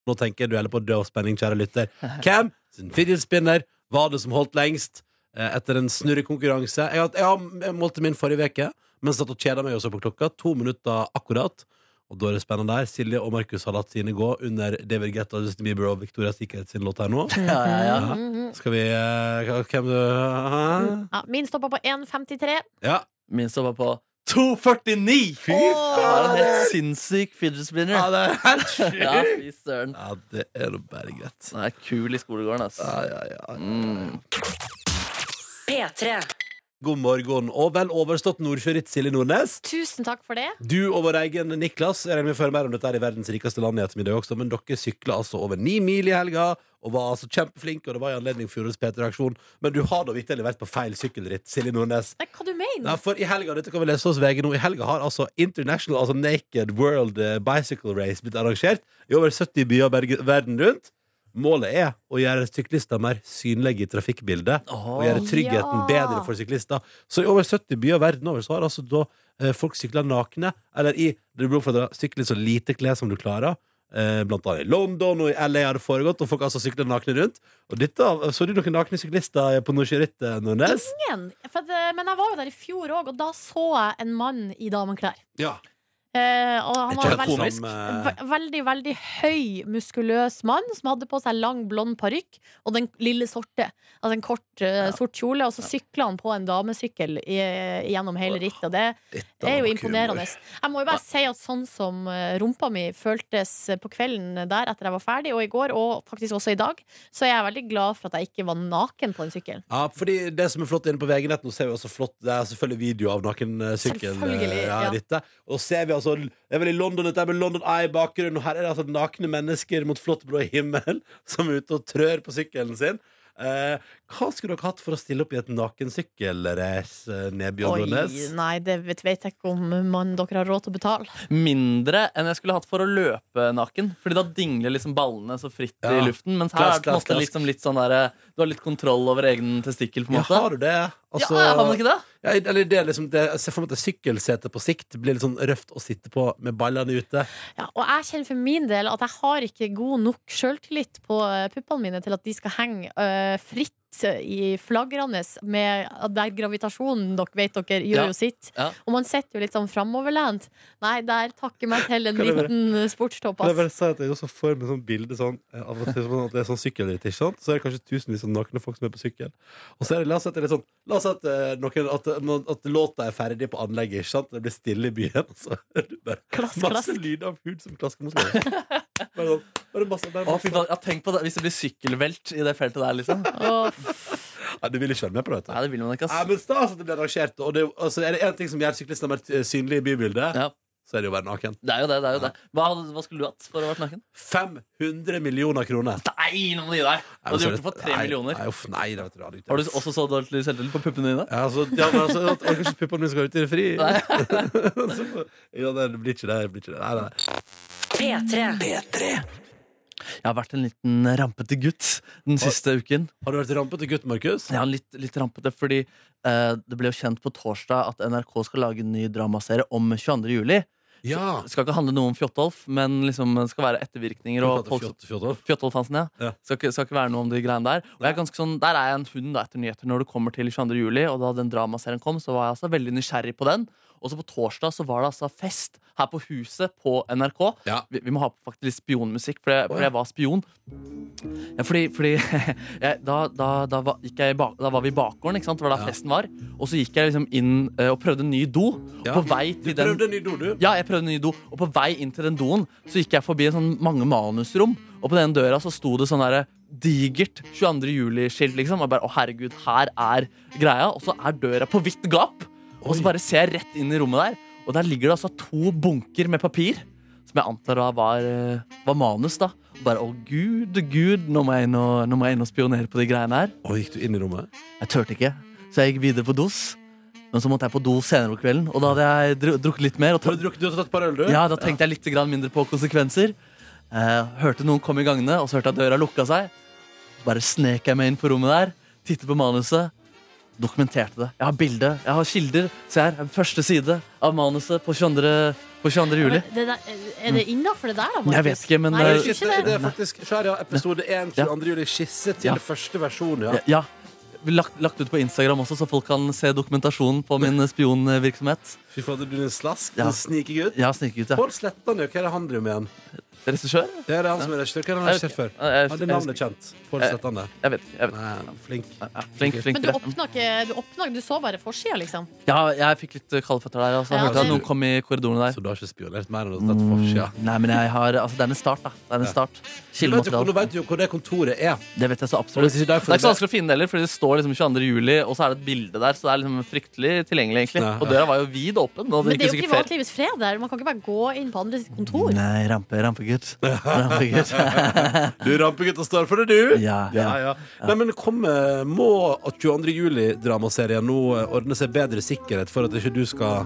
Nå tenker jeg du heller på død og spenning, kjære lytter. Hvem sin fidget spinner var det som holdt lengst eh, etter en snurrekonkurranse? Jeg, jeg, jeg målte min forrige uke, men satt og kjeda meg også på klokka. To minutter akkurat. Og da er det spennende der. Silje og Markus har latt sine gå under David Guetta, Justin Bieber og Victoria Sikkerhet sin låt her nå. Ja, ja, ja. ja. Skal vi uh, Hvem du Ja, min stoppa på 1,53. Ja. Min stoppa på 2,49! Fy faen! Det er en helt sinnssyk fidget spinner. Ja, det er helt sjukt. Ja, fy søren. Ja, det er nå bare greit. Den er kul i skolegården, altså. Ja, ja, ja. Mm. P3. God morgen og vel overstått Nordsjøritt, Silje Nordnes. Tusen takk for det. Du og vår egen Niklas Jeg regner med å føre mer om dette her i verdens rikeste land i ettermiddag også, men dere sykla altså over ni mil i helga og var altså kjempeflinke, og det var i anledning fjorårets P3-aksjon. Men du har da vitterlig vært på feil sykkelritt, Silje Nordnes. Nei, hva du mener Nei, for i helga, dette kan vi lese hos VG nå, i helga har altså International, altså Naked World eh, Bicycle Race blitt arrangert i over 70 byer verden rundt. Målet er å gjøre syklister mer synlige i trafikkbildet og gjøre tryggheten Ja. bedre for syklister. Så i over 70 byer verden over så har altså da eh, folk sykla nakne, eller i det blir oppfordra sykle i så lite klær som du klarer. Eh, blant annet i London og i LA har det foregått, og folk altså sykla nakne rundt. Og dette, Så du noen nakne syklister på Nordsjøritt, eh, Nordnes? Ingen. At, eh, men jeg var jo der i fjor òg, og da så jeg en mann i dameklær. Ja. Eh, og han var Ikke veldig, eh, ve- veldig, veldig høy, muskuløs mann som hadde på seg lang, blond parykk og den lille sorte. Altså en kort, eh, sort kjole, og så sykla han på en damesykkel i, gjennom hele rittet. Og det er jo imponerende. Jeg må jo bare si at sånn som eh, rumpa mi føltes på kvelden der etter jeg var ferdig, og i går, og faktisk også i dag, så er jeg veldig glad for at jeg ikke var naken på den sykkelen. Ja, fordi det som er flott inne på VG-nett Nå ser vi også flott Det er selvfølgelig video av nakensykkel ja, ja. Og ser vi altså Det er vel i London Dette er med London Eye i bakgrunnen Og her er det altså nakne mennesker mot flott blå himmel Som er ute og trør på sykkelen sin eh, Hva skulle dere hatt for å stille opp i et nakensykkelrace, eh, Nebjørn Nordnes? nei, det vet, vet jeg ikke om man, dere har råd til å betale. Mindre enn jeg skulle hatt for å løpe naken. Fordi da dingler liksom ballene så fritt Ja. i luften. Mens her Klask, er det på en måte klask. liksom litt sånn der, Du har litt kontroll over egen testikkel. på en Ja, måte har du det? Altså, Ja, har man ikke det? Ja, eller det er liksom det, Jeg ser for meg at sykkelsetet på sikt Blir litt sånn røft å sitte på Med ballene ute. Ja, og jeg kjenner for min del at jeg har ikke god nok sjøltillit på eh, puppene mine til at de skal henge øh, fritt i flagrende med der gravitasjonen, dere vet dere, gjør Ja. jo sitt. Ja. Og man sitter jo litt sånn framoverlent. Nei, der takker meg til en liten eh, sportstopp, Kan jeg bare si at jeg også får med sånn bilde sånn, eh, av og til sånn at det er sånn sykkelritt, ikke sant? Så er det kanskje tusenvis av nakne folk som er på sykkel. Og så er det, la oss si at det er litt sånn La oss si at, eh, noen, at, at, låta er ferdig på anlegget, ikke sant? Det blir stille i byen, og så er det bare Klask, masse klask. lyd av hud som klasker mot hverandre. Bare sånn, bare masse, bare Å, fy faen, ja, tenk på det Hvis det blir sykkelvelt i det feltet der, liksom. Nei, Ja, du vil ikke være med på det. Nei, det vil man ikke, Ja, ass. men stas at det blir arrangert. Og det, altså, er det én ting som gjør syklistene mer eh, synlige i bybildet, Ja. så er det jo å være naken. Det er jo det. det, er jo det. Hva, hadde- hva skulle du hatt for å ha vært naken? 500 millioner kroner. Nei, nå må du gi deg! Du hadde gjort det for tre Nei, millioner. Nei, uff, nei, det vet du, det hadde ikke- Har du også så dårlig selvtillit på puppene dine? Ja, altså, ja, men altså, at orker ikke puppene mine skal ut i det fri. Nei. Så- ja, det blir ikke det. det, blir ikke det. Nei, nei. P3. Jeg har vært en liten rampete gutt den siste uken. Har du vært rampete gutt, Markus? Ja, litt, litt rampete, fordi eh, det ble jo kjent på torsdag at NRK skal lage en ny dramaserie om 22. juli. Ja. Det skal ikke handle noe om Fjotolf, men liksom det skal være ettervirkninger. Og folk, Fjotolf. Fjotolf Hansen, ja. Ja. Skal, ikke, skal ikke være noe om de greiene der. Og jeg er ganske sånn, Der er jeg en hund da, etter nyheter når det kommer til 22. juli. Og da den dramaserien kom, så var jeg altså veldig nysgjerrig på den. Og så på torsdag så var det altså fest her på huset på NRK. Ja. Vi, vi må ha faktisk litt spionmusikk, for jeg, for jeg var spion. Ja, fordi, fordi jeg, da, da, da, var, bak, da var vi i bakgården, ikke sant? Det var da Ja. festen var. Og så gikk jeg liksom inn eh, og prøvde en ny do. Ja. På vei Du til den prøvde en ny do, du. ja, jeg prøvde en ny do, og på vei inn til den doen Så gikk jeg forbi en sånn mange manusrom Og på den døra så sto det sånn der digert 22. juli-skilt liksom Og bare, å herregud, her er greia Og så er døra på vidt gap Og så bare ser jeg rett inn i rommet der Og der ligger det altså to bunker med papir Som jeg antar da var, eh, var manus da Og bare, å gud, gud, nå må jeg inn og, nå må jeg inn og spionere på de greiene her Og gikk du inn i rommet? Jeg tørte ikke, så jeg gikk videre på dos Men så måtte jeg på do senere på kvelden Og da hadde jeg dru- drukket litt mer og Har du drukket tatt par øl, du? ja, da tenkte jeg litt mindre på konsekvenser. Eh, hørte noen komme i gangene, og så hørte jeg at døra lukka seg. Så bare snek jeg meg inn på rommet der, tittet på manuset, dokumenterte det. Jeg har bilde, jeg har kilder. Se her, første side av manuset på 22. På 22. juli. Ja, Det der, er det innafor det der, da? Markus? Jeg vet ikke, men, Nei, eh, Det, er, det, det. er faktisk Sharia episode 1, 22. juli. Skisse til Ja. første versjon, ja. Ja, ja. Lagt, lagt ut på Instagram også, så folk kan se dokumentasjonen på min spionvirksomhet. Fy fader, du er en slask. Ja. En snikegutt. Ja, snikegutt ja. Pål Slettan. Hva er det han driver med igjen? Regissør? Det er det han som er regissør. Hva har han har regissert før? jeg- navnet er kjent. Pål Jeg- Jeg vet ikke. Nei, flink. Flink, flink Men du oppnå åpna ikke Du, åpna, du så bare forsida, liksom? Ja, jeg fikk litt kaldføtter kalde føtter der. Altså. så Ja, hørte at det- noen kom i korridorene der. Så du har ikke spionert mer enn å sette forsida? Nei, men jeg har Altså, det er en start, da. Det er en start. Du jo- Nå vet du jo hvor det kontoret er. Det vet jeg så absolutt. Det er ikke så vanskelig å finne det heller, Fordi det står liksom 22. juli, og så er det et bilde der. Så det er liksom fryktelig tilgjengelig, egentlig. Og døra var jo vid åpen. Men det er jo privatlivets fred der. Man kan ikke bare gå inn på andre sitt kontor. Nei, rampe, rampegutt. Rampegutt. Du rampegutt og står for det, du. Ja, Ja, ja. ja. Nei, men kom, eh, Må 22. juli-dramaserien nå eh, ordne seg bedre sikkerhet for at ikke du skal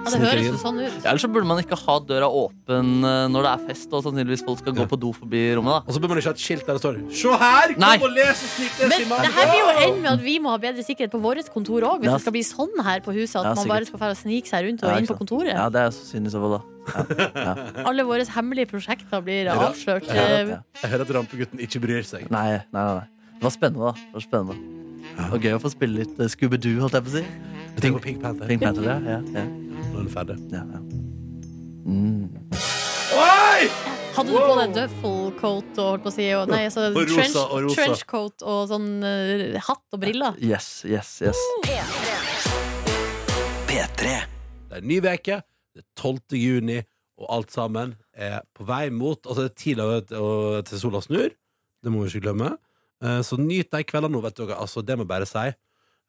Ja, det høres jo sånn ut. Ellers så burde man ikke ha døra åpen eh, når det er fest, og sannsynligvis folk skal gå på do forbi rommet. Og så bør man ikke ha et skilt der det står 'Se her! Kom Nei. og les og Men det her blir jo ende med at vi må ha bedre sikkerhet på vårt kontor òg. Hvis Ja. det skal bli sånn her på huset at Ja, man bare skal fære og snike seg rundt og Ja, inn på kontoret. Ja, det er så synd i så fall, da. Ja. Ja. Alle våre hemmelige prosjekter blir Ja. avslørt. Ja, Eh, ja. Jeg hører at rampegutten ikke bryr seg. Nei, nei, nei. Det var spennende, da. Det var spennende. Var gøy å få spille litt uh, Scooby-Doo, holdt jeg på å si. Jeg Pink Panther. Pink Panther, ja. ja, ja. Nå er den ferdig. ja, ja. Mm. Oi! Hadde du på deg duffelcoat og holdt på å si og, nei, altså, Og rosa, trench, og rosa. trenchcoat og sånn uh, hatt og briller? Yes, yes, yes. P3. Det er en ny veke, det er 12. juni, og alt sammen er på vei mot Altså, det er tidligere til- sola snur. Det må vi ikke glemme. Eh, Så nyt de kveldene nå, vet dere. Altså, det må jeg bare si.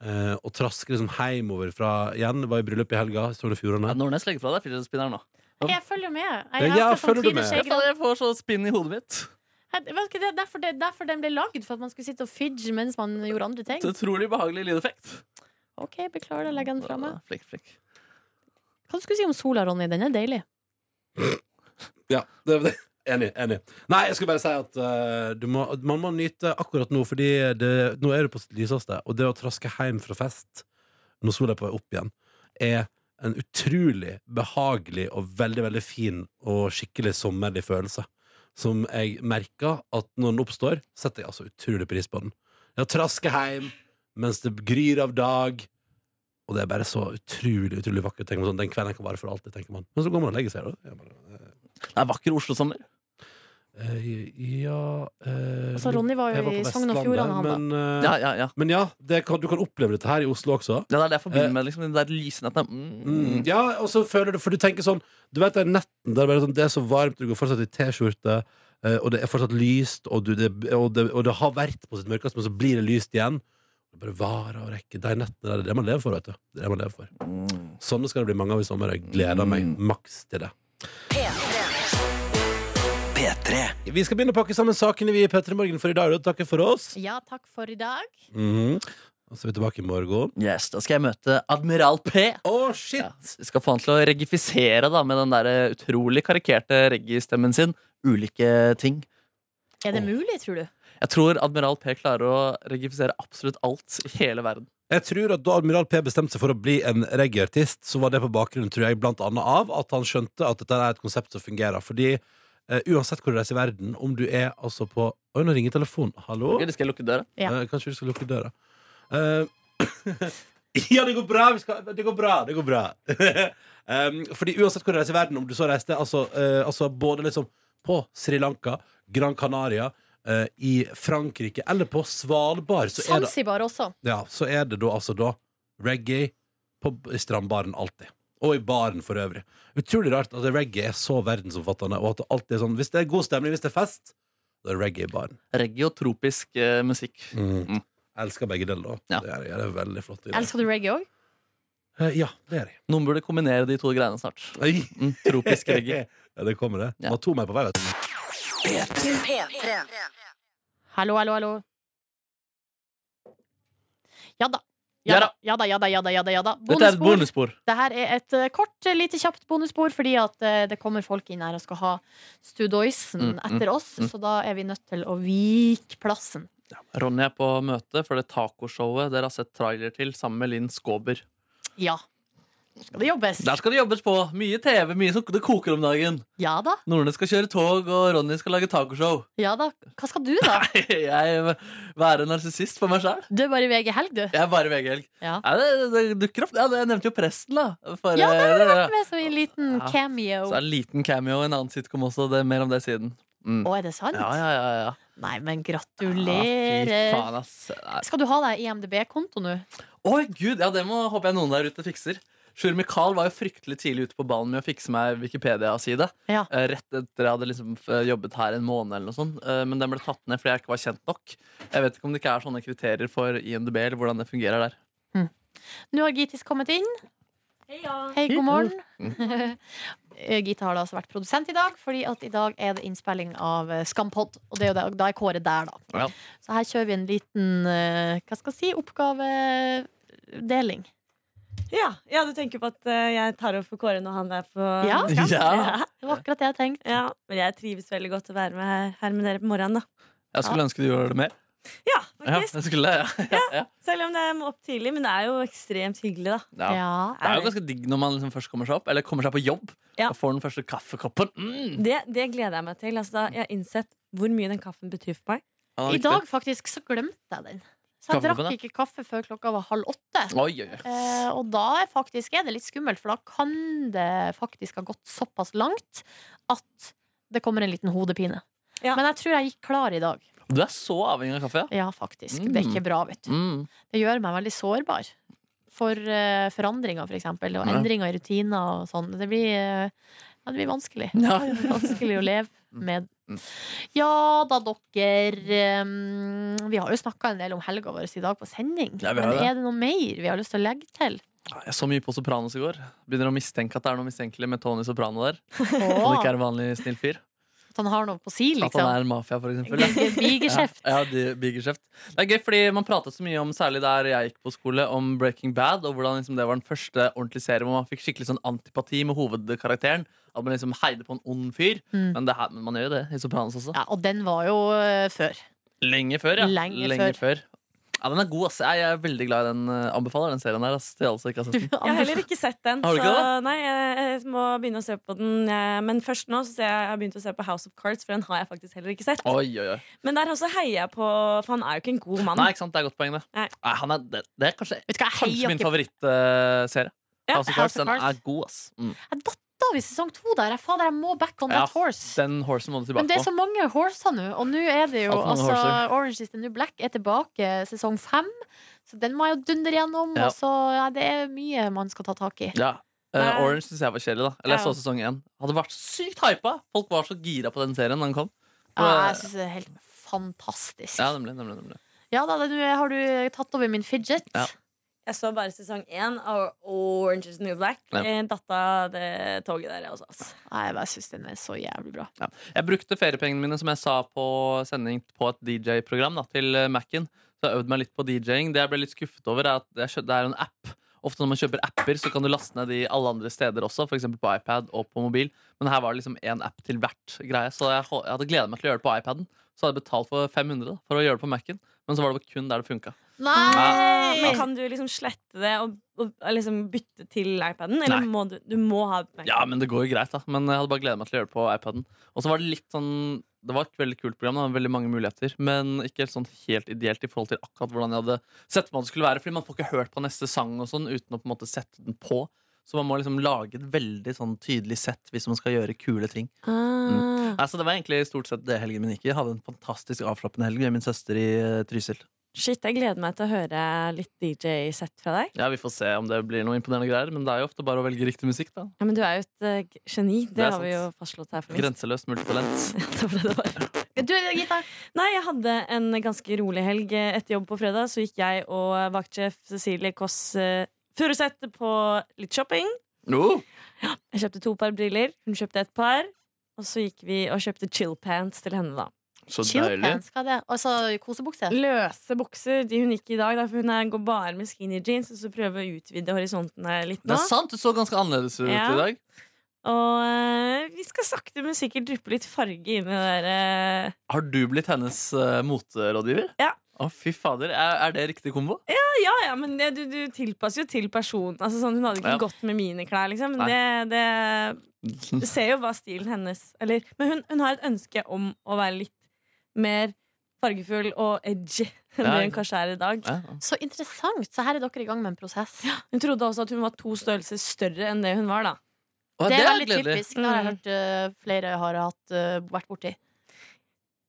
Eh, Og trasker liksom hjemover fra igjen. Var i bryllup i helga. Sogn og Ja, Nordnes legger fra deg fidget-spinneren nå. Jeg følger med. Jeg, ja, følger du med? skjegg. Jeg får så spinn i hodet mitt. Jeg vet ikke, Det er derfor, det, derfor den ble lagd, for at man skulle sitte og fidge mens man gjorde andre ting. Utrolig behagelig lydeffekt. Ok, Beklager, jeg legger den fra meg. Flink, flink. Hva skulle du si om sola, Ronny? Den er deilig. Ja, det, det. Enig. enig Nei, jeg skulle bare si at uh, du må, man må nyte akkurat nå, Fordi det, nå er det på sitt lyseste. Og det å traske hjem fra fest når sola er på vei opp igjen, er en utrolig behagelig og veldig veldig fin og skikkelig sommerlig følelse. Som jeg merker at når den oppstår, setter jeg altså utrolig pris på den. Det å traske hjem mens det gryr av dag. Og det er bare så utrolig utrolig vakkert. Tenker man sånn, Den kvelden kan vare for alltid, tenker man. Men så går man og legger seg. Da. Jeg bare, Det er vakker Oslo-sommer. Eh, ja eh, Altså, Ronny var jo i Sogn og Fjordane, han da. Men, eh, Ja, ja, ja. men ja, det kan, du kan oppleve dette her i Oslo også. Ja, det er det jeg forbinder Eh, med liksom, den der lysenetten. Mm. Mm. Ja, og så føler du For du tenker sånn Du vet den netten der det er, sånn, det er så varmt, du går fortsatt i T-skjorte, eh, og det er fortsatt lyst, og, du, det, og, det, og det har vært på sitt mørkeste, men så blir det lyst igjen. Det bare varer og rekker. De nettene der, det er det man lever for, vet du. Det er det man lever for. Mm. Sånne skal det bli mange av i sommer. Jeg gleder meg Mm. maks til det. P3. Vi skal begynne å pakke sammen sakene vi i P3 Morgen for i dag. og Takke for oss. Ja, takk for i dag. Mhm. Og så er vi tilbake i morgen. Yes, Da skal jeg møte Admiral P. Oh, shit! Ja, vi skal få han til å regifisere da, med den der eh, utrolig karikerte reggae-stemmen sin ulike ting. Er det oh. mulig, tror du? Jeg tror Admiral P klarer å regifisere absolutt alt i hele verden. Jeg tror at Da Admiral P bestemte seg for å bli en reggae-artist, så var det på bakgrunn tror jeg, blant annet av at han skjønte at dette er et konsept som fungerer. Fordi eh, uansett hvor du reiser i verden, om du er altså på Oi, nå ringer telefonen. Hallo? Eller skal jeg lukke døra? Ja. Eh, kanskje du skal lukke døra. Eh, ja, det går bra! Vi skal, det går bra. Det går bra. um, fordi uansett hvor du reiser i verden, om du så reiste altså, eh, altså både liksom på Sri Lanka, Gran Canaria, eh, i Frankrike eller på Svalbard, så er det Zanzibar også. ja, så er det da altså da reggae på, strandbaren alltid. Og i baren for øvrig. Utrolig rart at reggae er så verdensomfattende, og at det alltid er sånn Hvis det er god stemning, hvis det er fest, da er det reggae i baren. Reggae og tropisk eh, musikk. Mm. Jeg elsker begge deler, da. Ja. Det, er, det er veldig flott. i det. Elsker du reggae òg? Eh, ja, det er jeg. Noen burde kombinere de to greiene snart. Oi. Mm, tropisk reggae. Ja, det kommer det. Ja. Nå to mer på vei, vet du. P3. Hallo, hallo, hallo. Ja da. Ja da. Ja da, ja da, ja da. ja da, ja da. Dette er et Bonusspor. Dette er et uh, kort, eh, lite kjapt bonusspor, fordi at uh, det kommer folk inn her og skal ha Studoisen Mm, mm, etter oss, mm. så da er vi nødt til å vike plassen. Ronny er på møte for det tacoshowet dere har sett trailer til sammen med Linn Skåber. Ja. Skal det jobbes? Der skal det jobbes på. Mye TV, mye som det koker om dagen. Ja da. Nordnes skal kjøre tog, og Ronny skal lage tacoshow. Ja da. Hva skal du, da? Jeg være narsissist for meg sjøl. Du er bare i VG Helg, du. Jeg er bare VG-helg. Ja. Ja, det, det dukker opp. Ja, jeg nevnte jo Presten, da. For, Ja, det har Vært med som en liten Ja. cameo. Så en liten cameo, en annen sitcom også. Det er mer om det siden. Mm. Å, er det sant? Ja, ja, ja, ja. Nei, men Ja, gratulerer. faen, ass. Skal du ha deg IMDb-konto nå? Å gud, ja, det må, håper jeg noen der ute fikser. Sjur Mikael var jo fryktelig tidlig ute på ballen med å fikse meg Wikipedia-side. Ja. Eh, Rett etter jeg hadde liksom jobbet her en måned, eller noe sånt. Eh, men den ble tatt ned fordi jeg ikke var kjent nok. Jeg vet ikke om det ikke er sånne kriterier for IMDb, eller hvordan det fungerer der. Nå har Gitis kommet inn. Hei, god morgen. Gita har da altså vært produsent i dag, Fordi at i dag er det innspilling av eh, Skampod. Og det er jo da, da er Kåre der, da. Ja. Så her kjører vi en liten eh, hva skal jeg si, oppgavedeling. Ja, ja, du tenker på at eh, jeg tar opp for Kåre når han er på Ja, Ja. ja. Det var akkurat det jeg tenkte. ja. Men jeg trives veldig godt å være med her, her med dere på morgenen. da Jeg skulle ønske du gjorde det mer. Ja, Ja, faktisk. jeg skulle, ja. Ja, ja. Selv om det er opp tidlig. Men det er jo ekstremt hyggelig, da. Ja. Ja. Det er jo ganske digg når man liksom først kommer seg opp, eller kommer seg på jobb, Ja. og får den første kaffekoppen. Mm. Det, det gleder jeg meg til. Altså, da jeg har innsett hvor mye den kaffen betyr for meg. Ja, I dag faktisk så glemte jeg den. Så jeg drakk ikke kaffe før klokka var halv åtte. Oi, oi, oi. Eh, og da er, faktisk, er det litt skummelt, for da kan det faktisk ha gått såpass langt at det kommer en liten hodepine. Ja. Men jeg tror jeg gikk klar i dag. Du er så avhengig av kaffe, ja? Ja, faktisk. Det er ikke bra, vet du. Mm. Det gjør meg veldig sårbar. For uh, forandringer, for eksempel. Og endringer i rutiner og sånn. Det blir, eh, ja, det blir vanskelig. Ja, ja. Vanskelig å leve med. Mm. Ja da, dere. um, Vi har jo snakka en del om helga vår i dag på sending. Ja, Men er det noe mer vi har lyst til å legge til? Jeg så mye på Sopranos i går. Begynner å mistenke at det er noe mistenkelig med Tony Soprano der. Og det ikke er en vanlig snill fyr. at han har noe på si, At han liksom. er en mafia, for eksempel. Ja. Ja, ja de- Det er gøy, fordi man pratet så mye om, særlig der jeg gikk på skole, om Breaking Bad, og hvordan liksom, det var den første ordentlige serien hvor man fikk skikkelig sånn antipati med hovedkarakteren. At man liksom heide på en ond fyr. Mm. Men, det her, men man gjør jo det i Sopranos også. Ja, og den var jo eh, før. Lenge før, ja. Lenge før. Ja, Den er god, ass. Jeg er veldig glad i den. eh, Anbefaler den serien der. Ass, til alle som ikke har sett den. Jeg har heller ikke sett den. Har du ikke så nei, jeg, må begynne å se på den. eh, Men først nå så ser jeg, jeg har begynt å se på House of Cards, for den har jeg faktisk heller ikke sett. Oi, oi, oi. Men der også heier jeg på For han er jo ikke en god mann. Nei, ikke sant? Det er godt poeng, det. Nei. Nei, han er, det, det er kanskje, hva, kanskje min favorittserie. Ja, House of Cards, den er god, ass. Mm. Av i sesong to der. Jeg, fader, jeg må back on Ja, that horse. Den horsen må du Men det er så mange horser nå, og nå er det jo altså. Orange is the New Black er tilbake sesong fem. Så den må jeg jo dundre gjennom. Ja. Og så, ja, det er mye man skal ta tak i. Ja. Uh, Orange syns jeg var kjedelig. da Eller jeg så sesong én. Hadde vært sykt hypa! Folk var så gira på den serien da den kom. Ja, jeg syns det er helt fantastisk. Ja, nemlig, nemlig, nemlig. Ja da, nå har du tatt over min fidget. Ja. Jeg så bare sesong én av Orange is the New Black. Ja. Jeg datt av det toget der, jeg også. Altså. Nei, jeg bare syns den er så jævlig bra. Ja. Jeg brukte feriepengene mine som jeg sa på sending på et DJ-program til eh, Mac-en. Så jeg øvde meg litt på DJ-ing. Det jeg ble litt skuffet over, er at det er en app. Ofte når man kjøper apper, så kan du laste ned de alle andre steder også, f.eks. på iPad og på mobil. Men her var det liksom én app til hvert greie, så jeg, jeg hadde gleda meg til å gjøre det på iPaden. Så hadde jeg betalt for 500 da, for å gjøre det på Mac-en, men så var det kun der det funka. Nei! Men kan du liksom slette det og, og liksom bytte til iPaden? Eller Nei. må du, du må ha iPaden? Ja, men det går jo greit, da. Men jeg hadde bare gleda meg til å gjøre det på iPaden. Og så var det litt sånn Det var et veldig kult program, det var veldig mange muligheter, men ikke helt sånn helt ideelt i forhold til akkurat hvordan jeg hadde sett for meg det skulle være. Fordi man får ikke hørt på neste sang og sånn uten å på en måte sette den på. Så man må liksom lage et veldig sånn tydelig sett hvis man skal gjøre kule ting. Ah. Mm. så Det var egentlig stort sett det helgen min gikk i. Jeg hadde en fantastisk avslappende helg med min søster i eh, Trysil. Shit, jeg gleder meg til å høre litt DJ-sett fra deg. Ja, Vi får se om det blir noe imponerende greier, men det er jo ofte bare å velge riktig musikk. da Ja, Men du er jo et uh, geni. Det, Det har har vi jo fastslått her for lengst. Grenseløst multitalent. Det var det det var. Du, Gitar. Nei, jeg hadde en ganske rolig helg. Etter jobb på fredag så gikk jeg og vaktsjef Cecilie Kåss uh, Furuseth på litt shopping. No. Jeg kjøpte to par briller, hun kjøpte et par. Og så gikk vi og kjøpte chill pants til henne, da. Så deilig. Chillpants, hva er det? Altså kosebukse? Løse bukser. De hun gikk i dag, da, for hun er, går bare med skinny jeans. Og så prøver å utvide horisontene litt Det nå. er sant, du så ganske annerledes ut Ja. i dag. Og eh, vi skal sakte, men sikkert dryppe litt farge inn i det der eh, Har du blitt hennes uh, moterådgiver? Ja. Å, fy fader. Er, er det riktig kombo? Ja, ja, men det, du, du tilpasser jo til personen. Altså, sånn, hun hadde ikke Ja. gått med mine klær, liksom. Men det, det, du ser jo hva stilen hennes eller, Men hun, hun har et ønske om å være litt mer fargefull og edgy enn det hun kanskje er i dag. Så interessant. Så her er dere i gang med en prosess. Hun trodde også at hun var to størrelser større enn det hun var. da Å, Det er veldig gledelig. typisk. Det har jeg Mm. hørt uh, flere har hatt, uh, vært borti.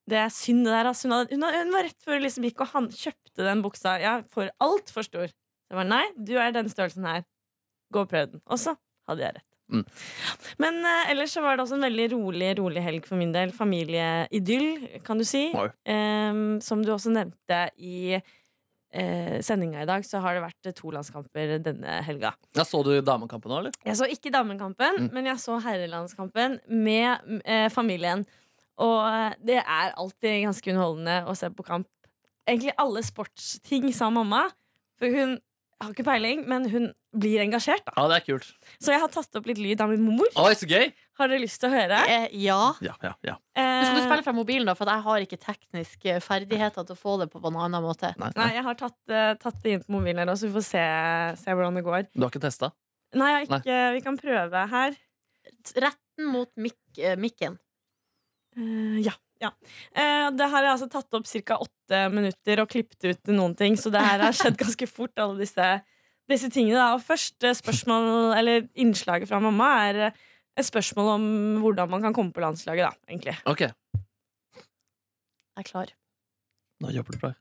Det er synd, det der. Altså. Hun, hadde, hun, hadde, hun var rett før hun liksom gikk og han kjøpte den buksa. Ja, for altfor stor. Så jeg var nei, du er den størrelsen her. Gå og prøv den. Og så hadde jeg rett. Mm. Men uh, ellers så var det også en veldig rolig, rolig helg for min del. Familieidyll, kan du si. Um, som du også nevnte i eh, sendinga i dag, så har det vært to landskamper denne helga. Ja, så du damekampen òg, eller? Jeg så ikke damekampen, Mm. men jeg så herrelandskampen med eh, familien. Og eh, det er alltid ganske underholdende å se på kamp. Egentlig alle sportsting, sa mamma. For hun har ikke peiling, men hun blir engasjert. da Ja, det er kult. Så jeg har tatt opp litt lyd av min mor. Oi, så gøy! Har dere lyst til å høre? Eh, ja. Ja, ja, ja. Men Skal du Eh, spille fra mobilen, da? For jeg har ikke tekniske ferdigheter til å få det på en annen måte. Nei, Nei, nei. jeg har tatt, eh, tatt det inn på mobilen her også, så vi får se, se hvordan det går. Du har ikke testa? Nei, jeg har ikke, vi kan prøve her. Retten mot mik eh, mikken. Eh, ja. Ja. Eh, det her har jeg altså tatt opp ca. åtte minutter og klippet ut noen ting, så det her har skjedd ganske fort, alle disse, disse tingene. Da. Og første spørsmål, eller innslaget fra mamma, er eh, et spørsmål om hvordan man kan komme på landslaget, da, egentlig. Ok, Jeg er klar. nå jobber du bra.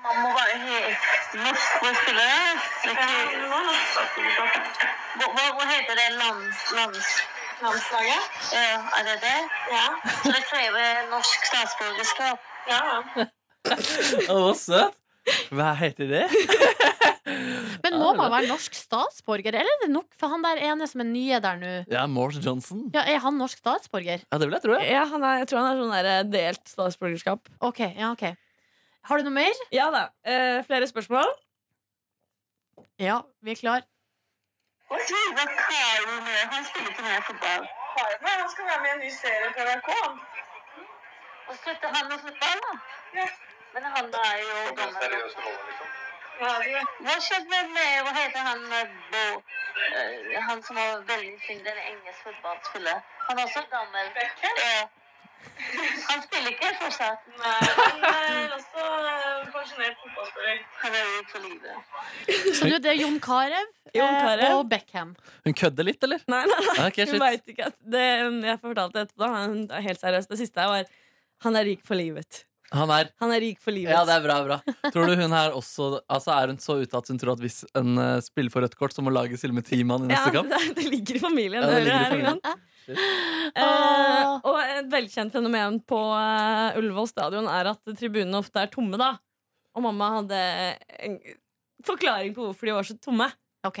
Man må være helt norsk for det. Hva, hva, hva heter det lands, lands, Landslaget? ja, er det det? Ja. Så det krever norsk statsborgerskap? ja. Å, så søt! Hva heter det? Men må man være norsk statsborger, eller er det nok for han der ene som er nye der nå? Ja, Morse Johnson. Ja, Er han norsk statsborger? Ja, det vil jeg tro. Ja. Ja, han er, jeg tror han er sånn der eh, delt statsborgerskap. Ok, ja, ok Har du noe mer? Ja da. Eh, flere spørsmål? Ja, vi er klar. Hva driver Karo med? Han spiller ikke med fotball. Han skal være med i en ny serie på NRK. Og slutter han med fotball, da? Men han er jo gammel. Hva skjedde med Hva heter han eh, Bo? eh, Han som var veldig flink, den engelske fotballspilleren? Han er også gammel. Ja. Han spiller ikke fortsatt. Han er også pensjonert fotballspiller. Han er ute for livet. Så du, det er Jon Carew eh, og Beckham. Hun kødder litt, eller? Nei, nei, nei. Okay. Hun veit ikke at det, Jeg fortalte etterpå. da. Han er helt seriøst. Det siste var han er rik for livet. Han er Han er rik for livet. Ja, det er bra, bra. Tror du hun her også Altså Er hun så ute at hun tror at hvis en uh, spiller for rødt kort, så må laget stille med ti mann i Ja, neste kamp? det, det ligger i familien. Ja, det ligger i familien. Eh, og et velkjent fenomen på uh, Ullevål stadion er at tribunene ofte er tomme. da Og mamma hadde en forklaring på hvorfor de var så tomme. Ok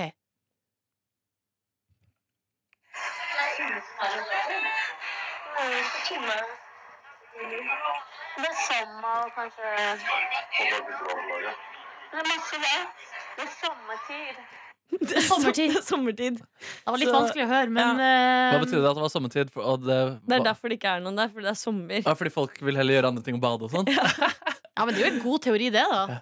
Det er sommer og kanskje Det er masse det. Det er sommertid. Det er Sommertid. Det er sommertid. Det var litt Så- vanskelig å høre, men eh, Hva betyr det at det var sommertid? For, og det, Det er derfor det ikke er noen der, fordi det er sommer. Ja, fordi folk vil heller gjøre andre ting og bade og sånn? Ja, men det er jo en god teori, det, da.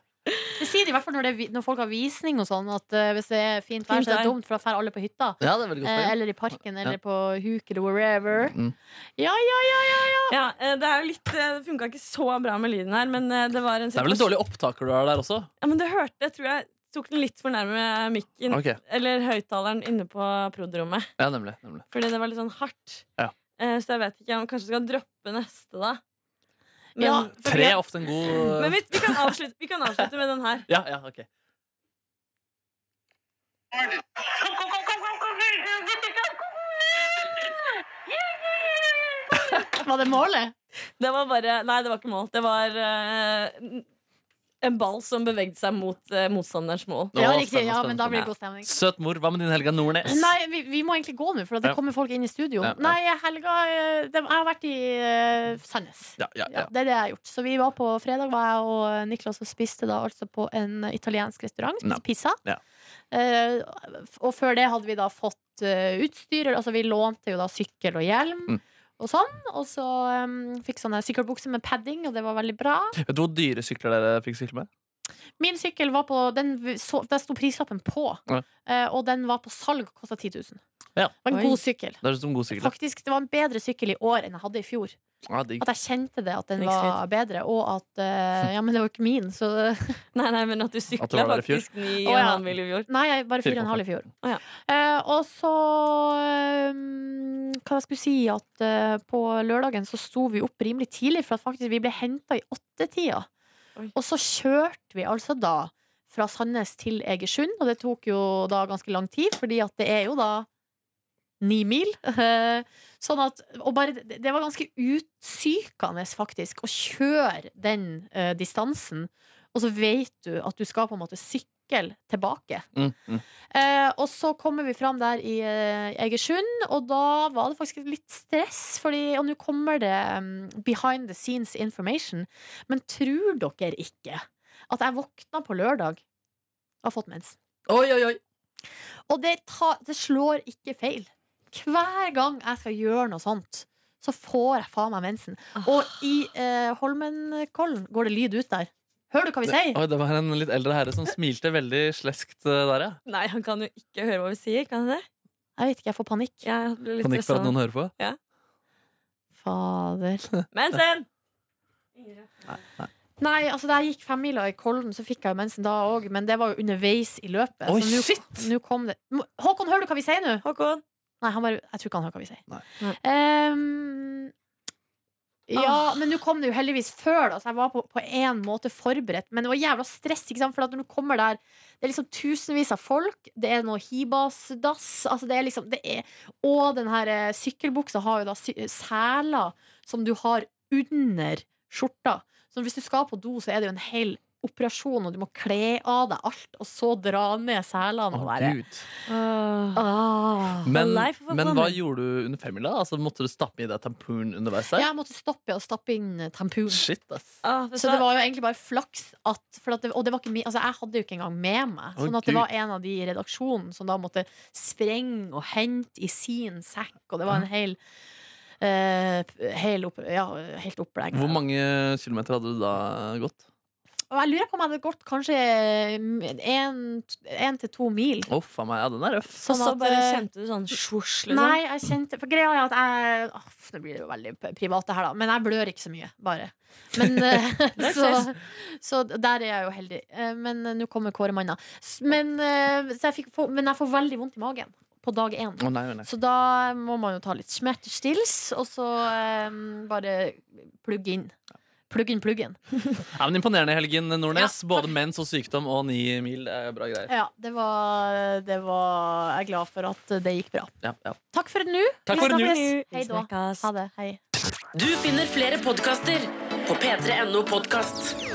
Det sier de i hvert fall når, det, når folk har visning og sånn, at uh, hvis det er fint vær, så er det dumt, for da drar alle på hytta. Ja, det er veldig godt Eh, eller i parken, eller på huk, eller wherever. Mm. Ja, ja, ja, ja, ja. Ja, eh, Det er jo litt Det funka ikke så bra med lyden her, men eh, det var en Det er vel en dårlig opptaker du har der også? Ja, men det hørte jeg, tror jeg tok den litt for nærme mikken. okay. Eller høyttaleren inne på prod-rommet. ja, nemlig, nemlig. Fordi det var litt sånn hardt. Ja. Eh, Så jeg vet ikke om jeg kanskje skal droppe neste, da. Men, Ja, Tre er ofte en god Men vi, vi, kan avslutte, vi kan avslutte med den her. Ja, ja, ok Var det målet? Det var bare Nei, det var ikke mål. Det var eh, en ball som bevegde seg mot eh, motstanderens mål. Ja, riktig. spennende, Ja, men da blir det god stemning. Søt mor, hva med din Helga Nordnes? Nei, vi, vi må egentlig gå nå, for det Ja. kommer folk inn i studio. Ja, ja. Nei, helga eh, det, Jeg har vært i uh, Sandnes. Ja, ja, Ja, ja. det er det jeg har gjort. Så vi var på fredag var jeg og Niklas og spiste da altså på en italiensk restaurant. Ja. Spiste pizza. Ja. Eh, og før det hadde vi da fått eh, utstyr. Altså vi lånte jo da sykkel og hjelm. Mm. Og sånn, og så um, fikk sånne sykkelbukser med padding, og det var veldig bra. Vet du hvor dyre sykler dere fikk sykle med? Min sykkel var på Den så, Der sto prislappen på, Ja. eh, og den var på salg og kosta 10 000. Ja. Det var en Oi. god sykkel. Det er som god sykkel. Faktisk, Det var en bedre sykkel i år enn jeg hadde i fjor. Ja, digg. At jeg kjente det, at den var bedre. Og at eh, Ja, men det var ikke min, så Nei, nei, men at du At sykla var der i fjor. faktisk ni Å, og en ja. halv mil i fjor. Nei, jeg bare fire og en halv i fjor. Å, ja. Eh, og så um, Hva jeg skulle si At eh, på lørdagen så sto vi opp rimelig tidlig, for at faktisk vi ble henta i åttetida. Oi. Og så kjørte vi altså da fra Sandnes til Egersund, og det tok jo da ganske lang tid, fordi at det er jo da ni mil. Eh, Sånn at, og bare, det det var ganske utsykende, faktisk, å kjøre den uh, distansen. Og så vet du at du skal på en måte sykle tilbake. Mm, mm. Uh, og så kommer vi fram der i uh, Egersund, og da var det faktisk litt stress. Fordi, og nå kommer det um, behind the scenes information. Men tror dere ikke at jeg våkna på lørdag og har fått mensen? Oi, oi, oi! Og det, ta, det slår ikke feil. Hver gang jeg skal gjøre noe sånt, så får jeg faen meg mensen. Og i eh, Holmenkollen går det lyd ut der. Hører du hva vi sier? Oi, det var en litt eldre herre som smilte veldig sleskt eh, der, ja. Nei, han kan jo ikke høre hva vi sier. Kan han det? Jeg vet ikke, jeg får panikk. Jeg blir litt Panikk for at noen hører på. Fader. Mensen! Nei, altså da jeg gikk femmila i Kollen, så fikk jeg jo mensen da òg, men det var jo underveis i løpet. Oi, så nå- shit! Nå kom det Håkon, hører du hva vi sier nå? Håkon. Nei, han bare, jeg tror ikke han hører hva vi sier. Ehm, ja, men nå kom det jo heldigvis før, da, så jeg var på, på en måte forberedt. Men det var jævla stress, ikke sant? for at når du kommer der Det er liksom tusenvis av folk, det er noe hibasdass altså det er liksom, det er, Og den her eh, sykkelbuksa har jo da seler som du har under skjorta. Så hvis du skal på do, så er det jo en hel operasjon, og du må kle av deg alt, og så dra ned selene. Og være Gud. ah. Men, men hva gjorde du under femmila? Altså, måtte du stappe i deg tampon underveis der? Jeg måtte stoppe og stappe inn eh, tampon. Shit, ass. Ah, Så det var jo egentlig bare flaks at for at det, Og det var ikke mi, altså jeg hadde jo ikke engang med meg. Sånn at det var en av de i redaksjonen som da måtte sprenge og hente i sin sekk, og det var en hel Uh, helt, opp, ja, helt opplegg. Hvor mange kilometer hadde du da gått? Og jeg lurer på om jeg hadde gått kanskje én til to mil. Å, faen meg, ja, den er røff. Og Sånn så at, bare eh, kjente du sånn svosj, liksom? Nei, jeg kjente For greia er at jeg oh, Nå blir det jo veldig privat, det her, da. Men jeg blør ikke så mye, bare. Men eh, så, så der er jeg jo heldig. Eh, Men nå kommer Kåre Manna. Men, så jeg fikk men jeg får veldig vondt i magen på dag én. Oh, nei, nei. Så da må man jo ta litt smertestils, og så um, bare plugge inn. Plugg inn pluggen. Ja, men Imponerende, Helgen Nordnes. Både mens og sykdom og ni mil. Er bra greier. Ja, det var, det var Jeg er glad for at det gikk bra. Ja, ja. Takk for nå. Takk for nå. Hei da. Ha det. Hei. Du finner flere podkaster på p3.no podkast.